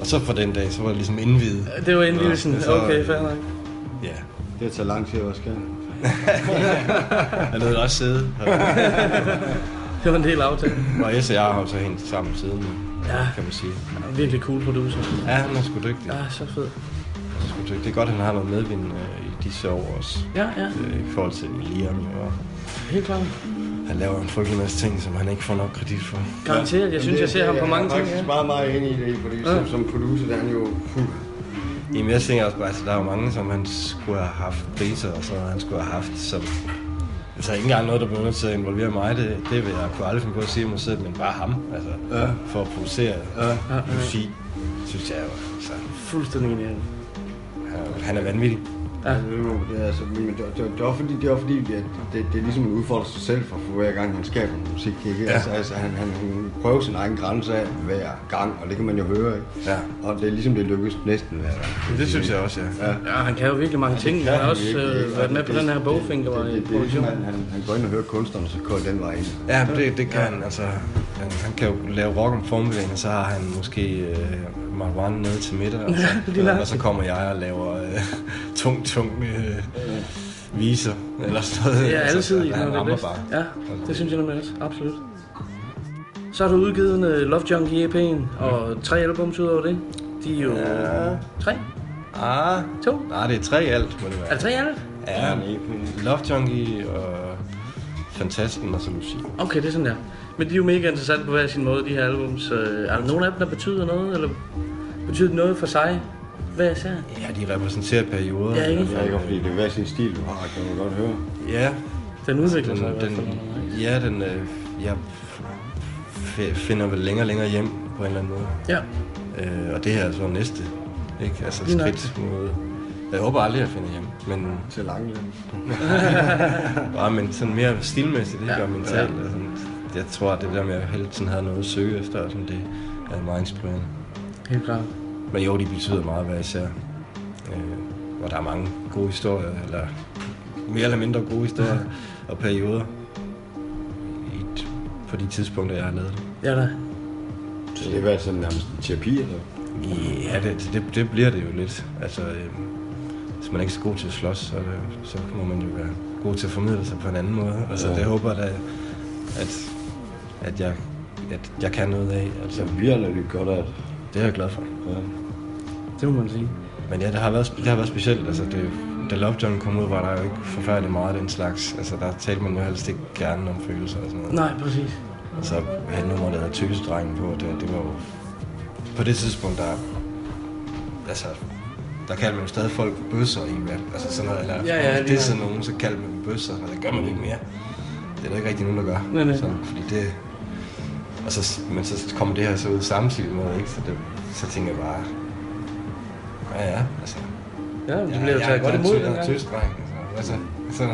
og så for den dag, så var det ligesom indvidet. Det var så- Okay, fair nok. Ja. Det tager lang tid at skære. Jeg nåede også sidde. Det var en del aftale. Og S og jeg har jo så hængt sammen siden, Ja. kan man sige. Virkelig cool producer. Ja, han er sgu dygtig. Ja, så fed. Han er sgu dygtig. Det er godt, at han har noget medvind øh, i disse år også. Ja, ja. Øh, I forhold til Liam og Helt klart. han laver en frygtelig masse ting, som han ikke får nok kredit for. Garanteret. Jeg synes, jeg ser ham på mange ting. Jeg er faktisk meget, meget enig i det, fordi Ja. som, som producer, der er han jo fuld. Jamen, jeg tænker også bare, at der er jo mange, som han skulle have haft priser, og så han skulle have haft som... Altså, ikke engang noget, der blev nødt til at involvere mig, det, det vil jeg kunne aldrig finde på at sige mig selv, men bare ham, altså, Ja. for at producere Ja. musik, synes jeg jo, altså, Fuldstændig enig. han, han er vanvittig. Ja. Det, er det, altså, men det, det, det, er også fordi, det er også fordi, at det, det er ligesom en udfordrer sig selv for, for hver gang han skaber musik. Ikke? Ja. Altså, altså, han, han, han prøver sin egen grænse af hver gang, og det kan man jo høre. Ikke? Ja. Og det er ligesom, det lykkes næsten hver gang. Det synes jeg også, ja. ja. Ja, han kan jo virkelig mange ting. Det Han har også virkelig, øh, været med på det- den her det- bogfinger, var det, i det, det, er ligesom, han, han, han går ind og hører kunstneren, og så går den vej ind. Ja, det, det kan han. Altså, han, han kan jo lave rock om formiddagen, og så har han måske øh, marijuana nede til middag, og så, og så kommer jeg og laver øh, tung, tung øh, viser, eller sådan noget. Ja, altid i han er rammer bare. Ja, det synes jeg nemlig også. Absolut. Så har du udgivet en uh, Love Junkie EP'en, og tre albums ud over det. De er jo... Ja. Tre? Ah, to? Nej, det er tre alt, må det være. Er det tre alt? Ja, Love Junkie og Fantasten og så musik. Okay, det er sådan der. Men de er jo mega interessante på hver sin måde, de her albums. Øh, Er der nogen af dem, der betyder noget, eller betyder noget for sig? Hvad jeg ser? Ja, de repræsenterer perioder. Ja, ikke? Det er ikke, fordi det er hver sin stil, du har, kan man godt høre. Ja. Den udvikler sig i den, hvert fald. den, Ja, den, øh, jeg f- finder vel længere og længere hjem på en eller anden måde. Ja. Øh, og det her er så næste, ikke? Altså et Lige nok. skridt mod... Jeg håber aldrig, at jeg finder hjem, men... Til Langeland. Bare, men sådan mere stilmæssigt, ikke? Ja. Og mentalt. Ja. Og sådan, jeg tror, at det der med at hele tiden have noget at søge efter, og sådan, det er meget inspirerende. Helt klart. Men jo, de betyder meget, hvad jeg ser. Øh, og der er mange gode historier, eller mere eller mindre gode historier og perioder i, på de tidspunkter, jeg har lavet det. Ja da. Så det har været sådan nærmest en terapi, eller? Ja, det, det, det bliver det jo lidt. Altså, øh, hvis man ikke er så god til at slås, så, øh, så må man jo være god til at formidle sig på en anden måde. Altså, Ja. det håber jeg da, at, at, jeg, at jeg kan noget af. Altså, Ja, vi har lidt godt af det. Det er jeg glad for. Ja. Det må man sige. Men ja, det har været, det har været specielt. Altså, det, da Love John kom ud, var der jo ikke forfærdeligt meget af den slags. Altså, der talte man jo helst ikke gerne om følelser og sådan noget. Nej, præcis. Og så havde nummer, der havde tykkestrengen på, det, det var jo... På det tidspunkt, der... Altså, der kaldte man jo stadig folk bøsser i rap. Altså sådan noget, eller Ja, ja, det lige er sådan nogen, så kaldte man dem bøsser, og det gør man ikke mere. Det er der ikke rigtig nogen, der gør. Nej, nej. Så, fordi det... Og så, men så kommer det her så ud samtidig med, ikke? Så, det, så tænker jeg bare... Ja, ja, altså... Ja, det bliver jo taget godt imod dengang. Tyskdreng, altså. Altså, så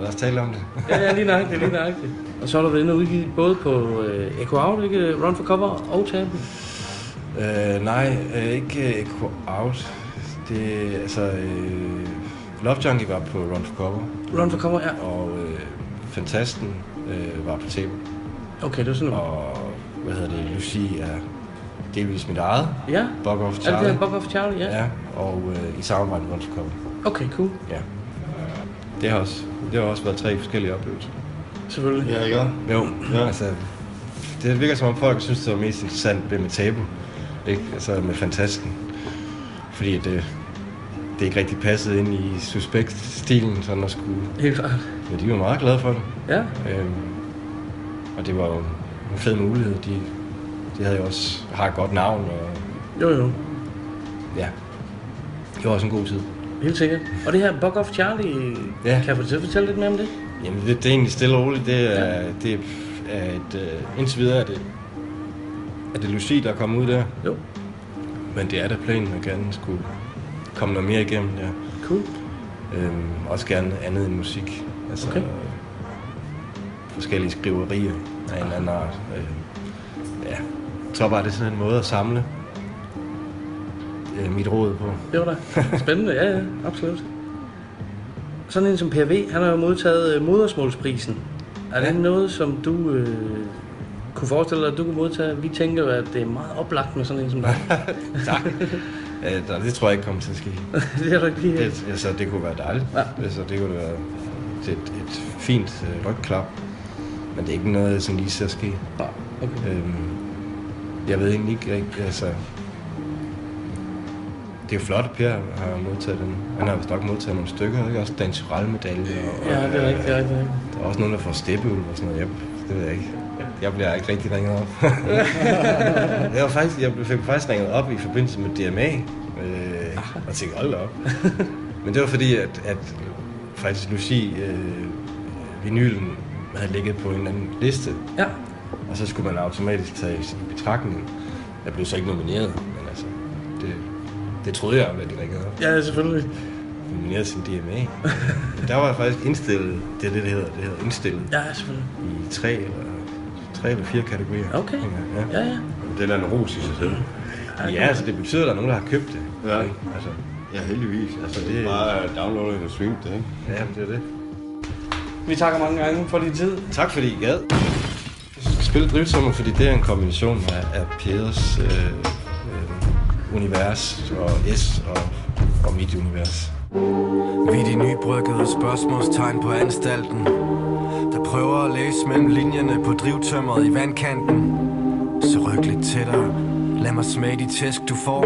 lad os tale om det. Ja, ja, lige nøjagtigt, lige nøjagtigt. Og så har du været inde og udgivet både på øh, Echo Out, ikke? Run for Cover og Tampen. Øh, nej, øh, ikke øh, Echo Out. Det altså... Øh, Love Junkie var på Run for Cover. Run for Cover, ja. Og øh, Fantasten øh, var på tv. Okay, det var sådan noget. Og hvad hedder det? Lucy er delvis mit eget. Ja. Bug Off Er det Charlie. der Bug Off Charlie, ja? Ja, og øh, i samarbejde med Cover. Okay, cool. Ja. Det har også, det har også været tre forskellige oplevelser. Selvfølgelig. Ja, ikke? Jo, ja. altså... Det virker som om folk synes, det var mest interessant det med tabu. Ikke? Altså med fantasken. Fordi det, det ikke rigtig passede ind i suspekt-stilen, sådan at skulle... Helt klart. Men de var meget glade for det. Ja. Øhm, og det var jo en fed mulighed. De, de havde jo også har et godt navn, og Jo, jo. ja, det var også en god tid. Helt sikkert. Og det her Bug Off Charlie, Ja. kan at fortælle lidt mere om det? Jamen, det, det er egentlig stille og roligt. Det er, ja. det er et... Uh, indtil videre er det, er det Lucy, der er kommet ud der. Jo. Men det er da planen, at gerne skulle komme noget mere igennem der. Cool. Øhm, også gerne andet end musik. Altså Okay. Forskellige skriverier af en eller anden art. Øh, ja, tror bare, det sådan en måde at samle øh, mit råd på. Det var da spændende, ja, ja, absolut. Sådan en som PV, han har jo modtaget øh, modersmålsprisen. Er det Ja. noget, som du øh, kunne forestille dig, at du kunne modtage? Vi tænker jo, at det er meget oplagt med sådan en som dig. tak. Øh, det tror jeg ikke kommer til at ske. det er du ikke lige det, altså, det kunne være dejligt. Ja. Altså, det kunne være et, et fint øh, rygklap. Men det er ikke noget, som lige ser ske. Ja, okay. Øhm, jeg ved egentlig ikke, rigtig, altså... Det er jo flot, at Per har modtaget den. Han har vist nok modtaget nogle stykker, ikke? Også Dan medalje og, Ja, det er rigtigt, det er rigtigt. Der er også nogen, der får steppeulv og sådan noget. Jeg, det ved jeg ikke. Jeg bliver ikke rigtig ringet op. jeg, var faktisk, jeg blev- fik faktisk ringet op i forbindelse med DMA. Øh, og tænkte, hold op. Men det var fordi, at, at faktisk Lucy, øh, vinylen, havde ligget på en eller anden liste. Ja. Og så skulle man automatisk tage i betragtning. Jeg blev så ikke nomineret, men altså, det, det troede jeg, at de ringede op. Ja, selvfølgelig. Nomineret sin DMA. Men der var jeg faktisk indstillet, det er det, det hedder, det hedder indstillet. Ja, selvfølgelig. I tre eller, tre eller fire kategorier. Okay. Ja, ja. ja. Det er da en ros i sig selv. Ja, altså det betyder, at der er nogen, der har købt det. Ja. Ikke? Altså, Ja, heldigvis. Altså, Så det er bare downloade og streame det, ikke? ja, det er det. Vi takker mange gange for din tid. Tak fordi I gad. Jeg skal spille drivsommer, fordi det er en kombination af, af Peders øh, øh, univers og S og, og mit univers. Vi er de nybryggede spørgsmålstegn på anstalten Der prøver at læse mellem linjerne på drivtømmeret i vandkanten Så ryk lidt tættere Lad mig smage de tæsk du får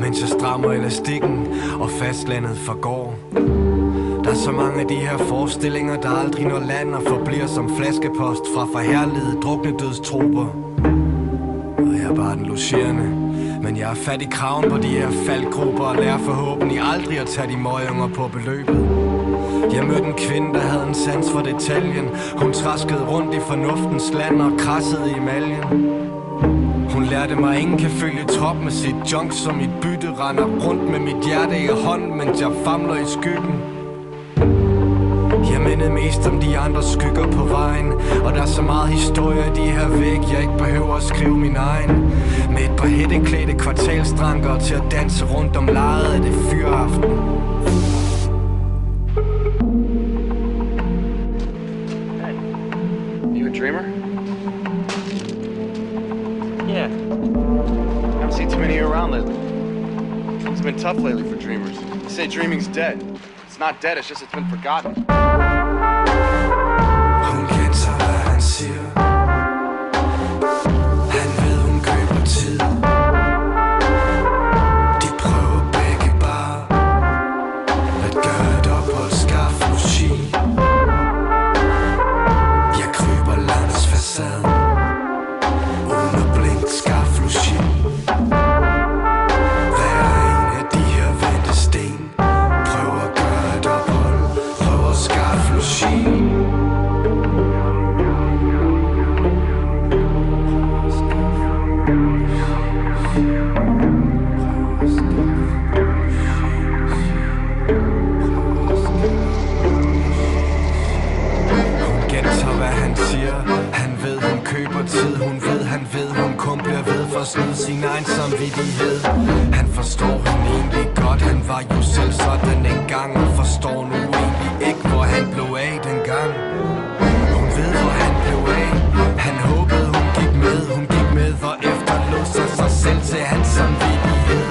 Mens jeg strammer elastikken Og fastlandet forgår der er så mange af de her forestillinger Der aldrig når land og forbliver som flaskepost Fra forherligede drukne dødstrupper. Og jeg er bare den logerende. Men jeg er fat i kraven på de her faldgrupper Og lærer forhåbentlig aldrig at tage de møgunger på beløbet. Jeg mødte en kvinde, der havde en sans for detaljen. Hun traskede rundt i fornuftens land og krassede i maljen. Hun lærte mig, at ingen kan følge trop med sit junk Som mit bytte render rundt med mit hjerte i hånd Mens jeg famler i skyggen. Jeg mindede mest om de andre skygger på vejen Og der er så meget historie i de her væg Jeg ikke behøver at skrive min egen Med et par hætteklædte kvartalstranker Til at danse rundt om lejet af det fyraften You a dreamer? Yeah. I haven't see too many are around lately? It's been tough lately for dreamers. They say dreaming's dead. It's not dead, it's just it's been forgotten. Og ved sin egen samvittighed. Han forstår hun egentlig godt. Han var jo selv sådan en gang Og forstår nu egentlig ikke, hvor han blev af dengang. Hun ved, hvor han blev af. Han håbede, hun gik med. Hun gik med og efterlod sig sig selv til hans samvittighed.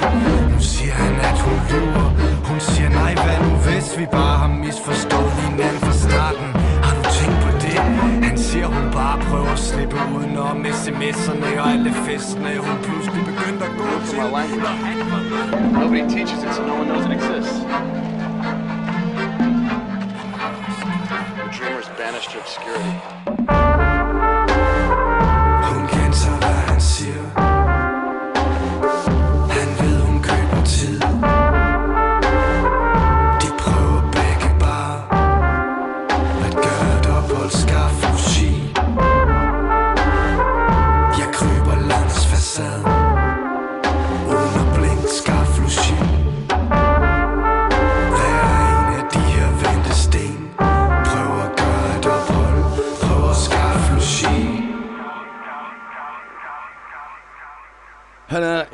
Nu siger han, at hun lyver. Hun siger nej, hvad nu hvis vi bare har misforstået at slippe udenom sms'erne og alle festene Hun pludselig begyndte at gå til. Nobody teaches it, so no one knows it exists. The dreamer's banished to obscurity.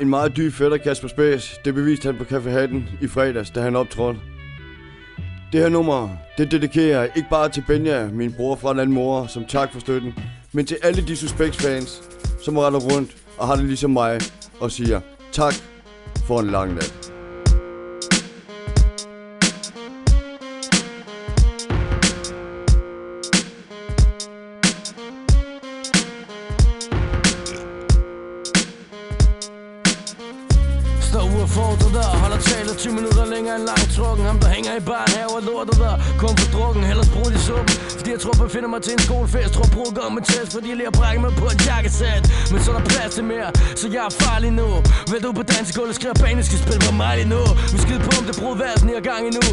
En meget dyb fætter, Kasper Spæs. Det beviste han på Café Hatten i fredags, da han optrådte. Det her nummer, det dedikerer jeg ikke bare til Benja, min bror fra en anden mor, som tak for støtten, men til alle de Suspects-fans, som retter rundt og har det ligesom mig, og siger tak for en lang nat. long Ham der hænger i barn her og lortet der, kom for drukken, ellers brug i suppen Fordi jeg tror på, finder mig til en skolefest, tror brug går med test Fordi jeg lige har brækket mig på et jakkesæt. Men så er der plads til mere, så jeg er farlig nu. Vil du på dansegulvet, skriver banen, skal spille på mig lige nu. Vi skide på, om det brud værsen i gang endnu.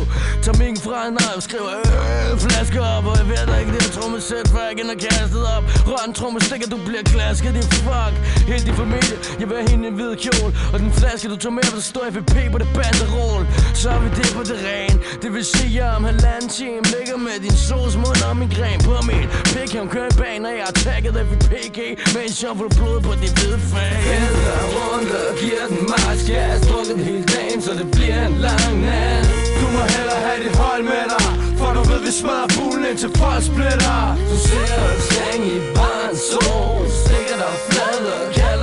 Tag minken fra en og skriver øh, flaske op. Og jeg ved da ikke, det er trommesæt, for jeg er kastet op. Rør en trommestikker, du bliver klasket, din fuck. Helt din familie, jeg vil have hende i en hvid kjole Og den flaske, du tog med, for der står FVP på det banderol Så er vi det på det dagen Det vil sige, jeg om halvanden time Ligger med din sovs mund og min gren på min pik Her kører i bag, og jeg har tagget FVPG Mens jeg får blod på dit hvide fag. Hælder rundt og giver den mars Jeg har drukket hele dagen, så det bliver en lang nat. Du må hellere have dit hold med dig For du ved, vi smadrer bulen indtil folk splitter Du ser en seng i barns sol Stikker dig flad og kalder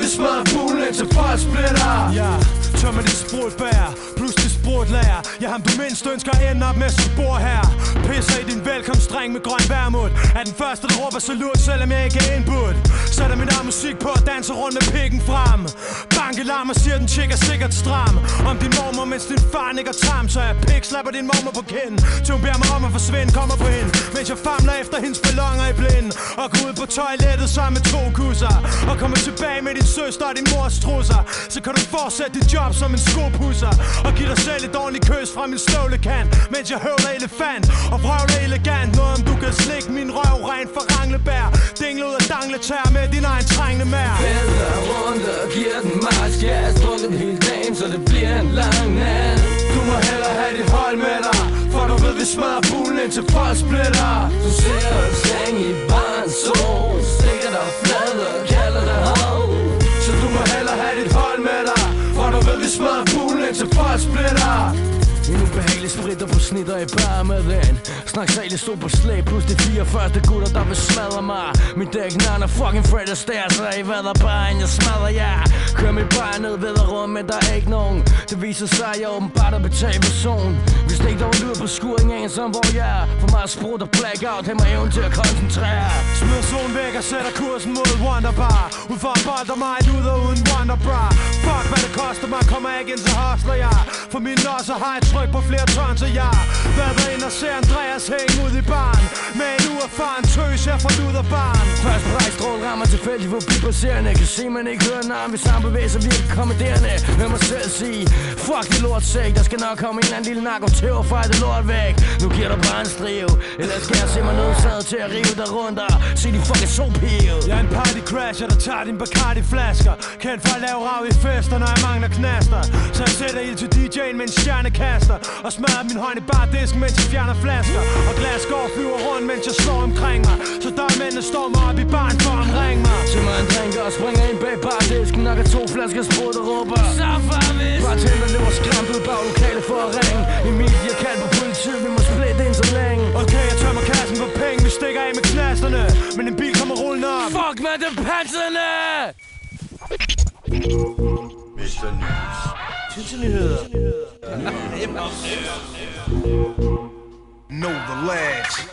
vi smadrer fuglen til folk splitter Ja, med de sprutbær burde lære sprutlager Ja, ham du mindst ønsker at ende op med sit bord her. Pisser i din velkomstdreng med grøn værmut. Er den første, der råber salut, selvom jeg ikke er indbudt? Sætter min arm musik på og danser rundt med pikken frem. Bankelarm og siger, den chick er sikkert stram. Om din mormor, mens din far nikker tam Så jeg pik slapper din mormor på kinden. Til hun beder mig om at forsvinde, kommer på hende. Mens jeg famler efter hendes ballonger i blinden. Og går ud på toilettet sammen med to kusser. Og kommer tilbage med din søster og din mors trusser. Så kan du fortsætte dit job som en skopusser. Og give dig selv et ordentligt kys fra min støvlekant Mens jeg høvler elefant. Og vrøvler elegant Noget om du kan slikke min røv rent for ranglebær. Dingle ud af dangletær med din egen trængende mær. Vælter rundt og giver den marsk Jeg har drukket hele dagen, så det bliver en lang nat. Du må hellere have dit hold med dig For du ved, vi smadrer bulen indtil folk splitter Du ser en seng i barns sol Stikker dig flad og kalder dig hav Så du må hellere have dit hold med dig For du ved, vi smadrer bulen indtil folk splitter en ubehagelig spritter på snitter i bar med den Snak særligt stod på slæb. Plus de fire første gutter der vil smadre mig. Min dæk nana fucking Fred Astaire Så I vader bare end jeg smadrer jer. Kør mit bare ned ved rum men der er ikke nogen. Det viser sig jeg åbenbart er betalt person. Hvis det ikke der var lyd på skuringen som hvor jeg er. For meget sprut og blackout Hæmmer evnen til at koncentrere. Smid solen væk og sætter kursen mod Wonderbar Ud for at bolde mig ud og uden Wonderbra Fuck hvad det koster mig. Kommer jeg ikke ind så hostler jeg. For min også har jeg tryk på flere tons af jeg Været ind og ser Andreas hænge ud i barn. Med en uerfaren tøs her fra luder barn. Først brækstrål rammer tilfældigt forbi passerende Kan se man ikke høre navn. Hvis han bevæger sig virkelig kommanderende Hør mig selv sige Fuck det lort sæk Der skal nok komme en eller anden lille narko til at fejre det lort væk. Nu giver der bare en striv Ellers skal jeg se mig nødsaget til at rive dig rundt Og se din fucking sopive. Jeg er en party crasher, der tager din Bacardi flasker. Kendt for at lave rav i fester, når jeg mangler knaster. Så jeg sætter ild til DJ'en med en stjernekaster Og smadrer min hånd i bardisken, mens jeg fjerner flasker Og glasgård flyver rundt, mens jeg slår omkring mig. Så dørmændene står mig op i barn for at omringe mig. Til mig en drink og springer ind bag bardisken. Nakker to flasker sprut og råber. Så farvis Bartender løber skræmt ud bag lokalet for at ringe. Emilie kaldt på politiet, vi må splitte ind så længe. Okay, jeg tømmer kassen for penge, vi stikker af med knasterne Men en bil kommer rullende op. Fuck med det panserne! Mr. News. Tinsenyheder. Know the lads.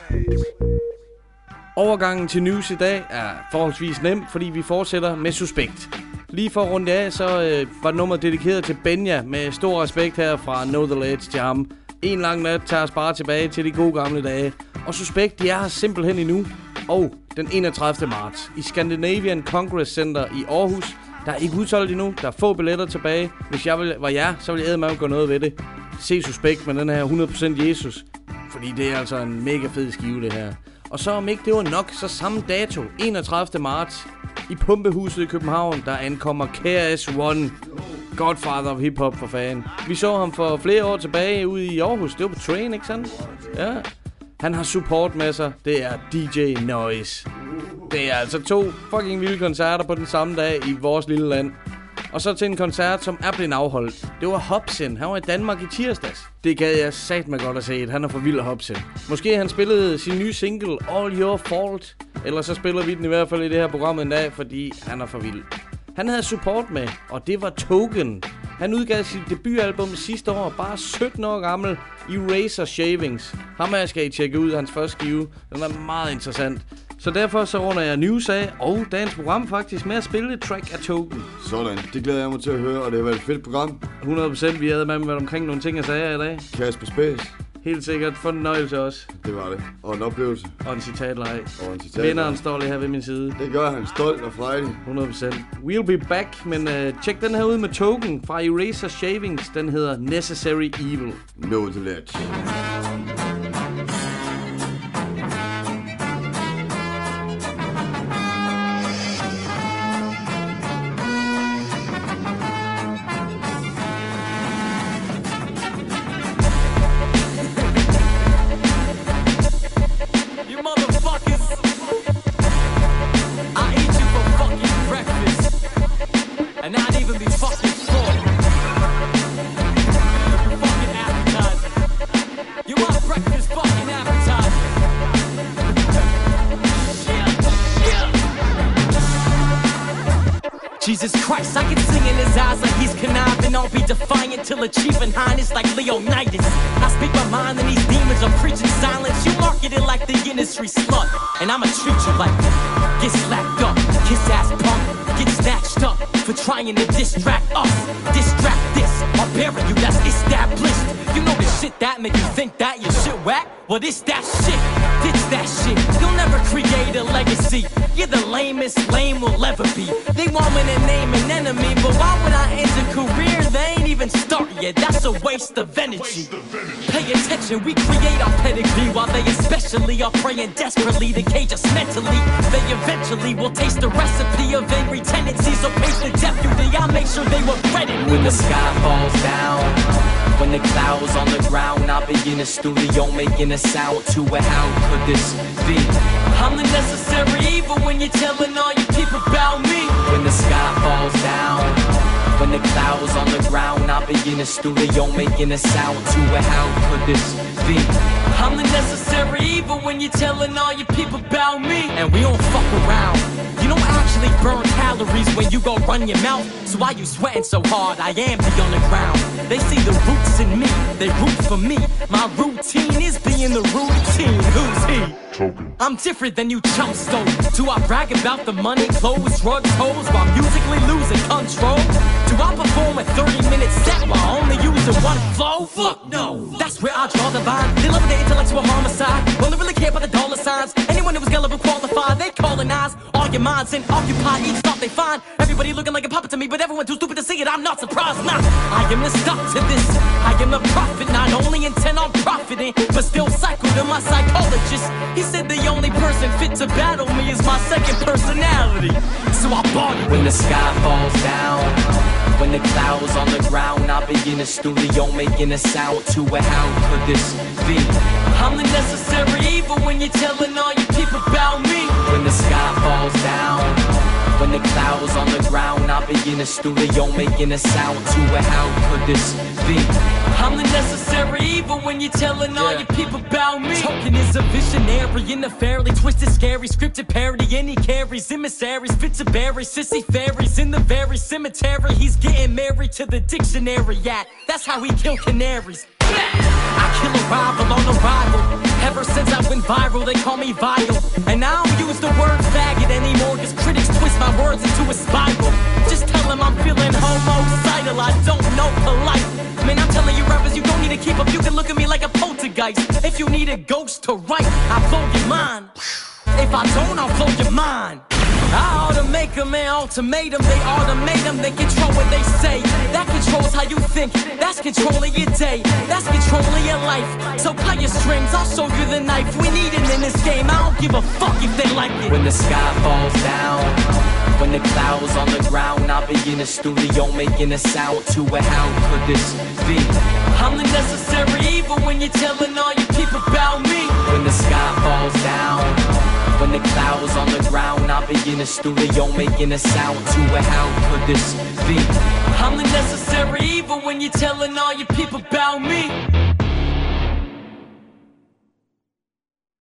Overgangen til news i dag er forholdsvis nem, fordi vi fortsætter med Suspekt. Lige for at runde af, så øh, var nummeret dedikeret til Benja med stor respekt her fra Know The Ledge til ham. En lang nat tager os bare tilbage til de gode gamle dage. Og Suspekt, de er her simpelthen endnu. Og den 31. marts i Scandinavian Congress Center i Aarhus. Der er ikke udsolgt endnu. Der er få billetter tilbage. Hvis jeg var jer, så ville jeg med at gå noget ved det. Se Suspekt med den her 100% Jesus. Fordi det er altså en mega fed skive, det her. Og så om ikke det var nok, så samme dato, 31. marts, i Pumpehuset i København, der ankommer KS-One. Godfather of hip-hop for fan. Vi så ham for flere år tilbage ude i Aarhus. Det var på Train, ikke sandt? Ja. Han har support med sig. Det er DJ Noise. Det er altså to fucking vilde koncerter på den samme dag i vores lille land. Og så til en koncert, som er blevet afholdt. Det var Hobson. Han var i Danmark i tirsdags. Det gad jeg sat mig godt at se. Han er for vild Hobson. Måske han spillede sin nye single, All Your Fault. Eller så spiller vi den i hvert fald i det her program en dag, fordi han er for vild. Han havde support med, og det var Token. Han udgav sit debutalbum sidste år, bare 17 år gammel, i Razor Shavings. Ham her skal I tjekke ud, hans første skive. Den er meget interessant. Så derfor så runder jeg news af, og dagens program faktisk med at spille et track af Token. Sådan, det glæder jeg mig til at høre, og det har været et fedt program. 100% vi havde med omkring nogle ting, jeg sagde i dag. Kasper Space. Helt sikkert. For en nøjelse også. Det var det. Og en oplevelse. Og en citatleg. Og en citatleg. Vinderen står lige her ved min side. Det gør han stolt og frejlig. 100%. We'll be back, men uh, tjek den her ud med Token fra Eraser Shavings. Den hedder Necessary Evil. No the ledge. Achieving highness like Leonidas. I speak my mind and these demons are preaching silence. You market it like the industry slut, and I'ma treat you like that. Get slapped up, kiss ass punk, get snatched up for trying to distract us. Distract this, I'll bury you, that's established. You know the shit that make you think that your shit whack? Well, this that shit, ditch that shit. You'll never create a legacy. You're the lamest lame will ever be. They want me to name an enemy, yet. That's a waste of energy. Pay attention, we create our pedigree while they especially are praying desperately to cage us mentally. They eventually will taste the recipe of angry tendencies. So pay the deputy, I'll make sure they regret it when the sky falls down. When the clouds on the ground, I'll be in the studio making a sound to it. How could this be? I'm the necessary evil when you're telling all your people about me. When the sky falls down, the clouds on the ground, I'll be in the studio making a sound to. How could this be? I'm the necessary evil when you're telling all your people about me. And we don't fuck around. Actually burn calories when you go run your mouth. So why you sweating so hard? I am the underground. They see the roots in me, they root for me. My routine is being the routine. Who's he? I'm different than you chumps though. Do I brag about the money, clothes, drugs, hoes while musically losing control? Do I perform a 30 minute set while only using one flow? Fuck no. That's where I draw the line. They love the intellectual homicide. Only really care about the dollar signs. Anyone who was gullible qualified, they colonize all your minds and occupy each thought they find. Everybody looking like a puppet to me, but everyone too stupid to see it. I'm not surprised. Nah, I am the stuck to this. I am the prophet, not only intent on profiting, but still cycle to my psychologist. He said the only person fit to battle me is my second personality. So I bought it. When the sky falls down, when the clouds on the ground, I'll be in the studio making a sound to it. How could this be? I'm the necessary evil when you're telling all your people about me. When the sky falls down. When the clouds on the ground, I'll be in the studio making a sound to it. How could this be? I'm the necessary evil when you're telling all your people about me. Token is a visionary in a fairly twisted, scary, scripted parody. And he carries emissaries, fit to bury sissy fairies in the very cemetery. He's getting married to the dictionary at. That's how he kill canaries. I kill a rival on arrival. Ever since I went viral, they call me vile. And I don't use the word faggot anymore, cause critics twist my words into a spiral. Just tell them I'm feeling homicidal, I don't know polite. Man, I'm telling you rappers, you don't need to keep up. You can look at me like a poltergeist. If you need a ghost to write, I'll blow your mind. If I don't, I'll blow your mind. I ought to make them an ultimatum. They automate them, they control what they say. That controls how you think. That's controlling your day. That's controlling your life. So cut your strings, I'll show you the knife. We need it in this game. I don't give a fuck if they like it. When the sky falls down. When the clouds on the ground, I'll be in the studio making a sound to it. How could this be? I'm the necessary evil when you're telling all your people about me. When the sky falls down. When the clouds on the ground, I'll be in the studio making a sound to it. How could this be? I'm the necessary evil when you're telling all your people about me.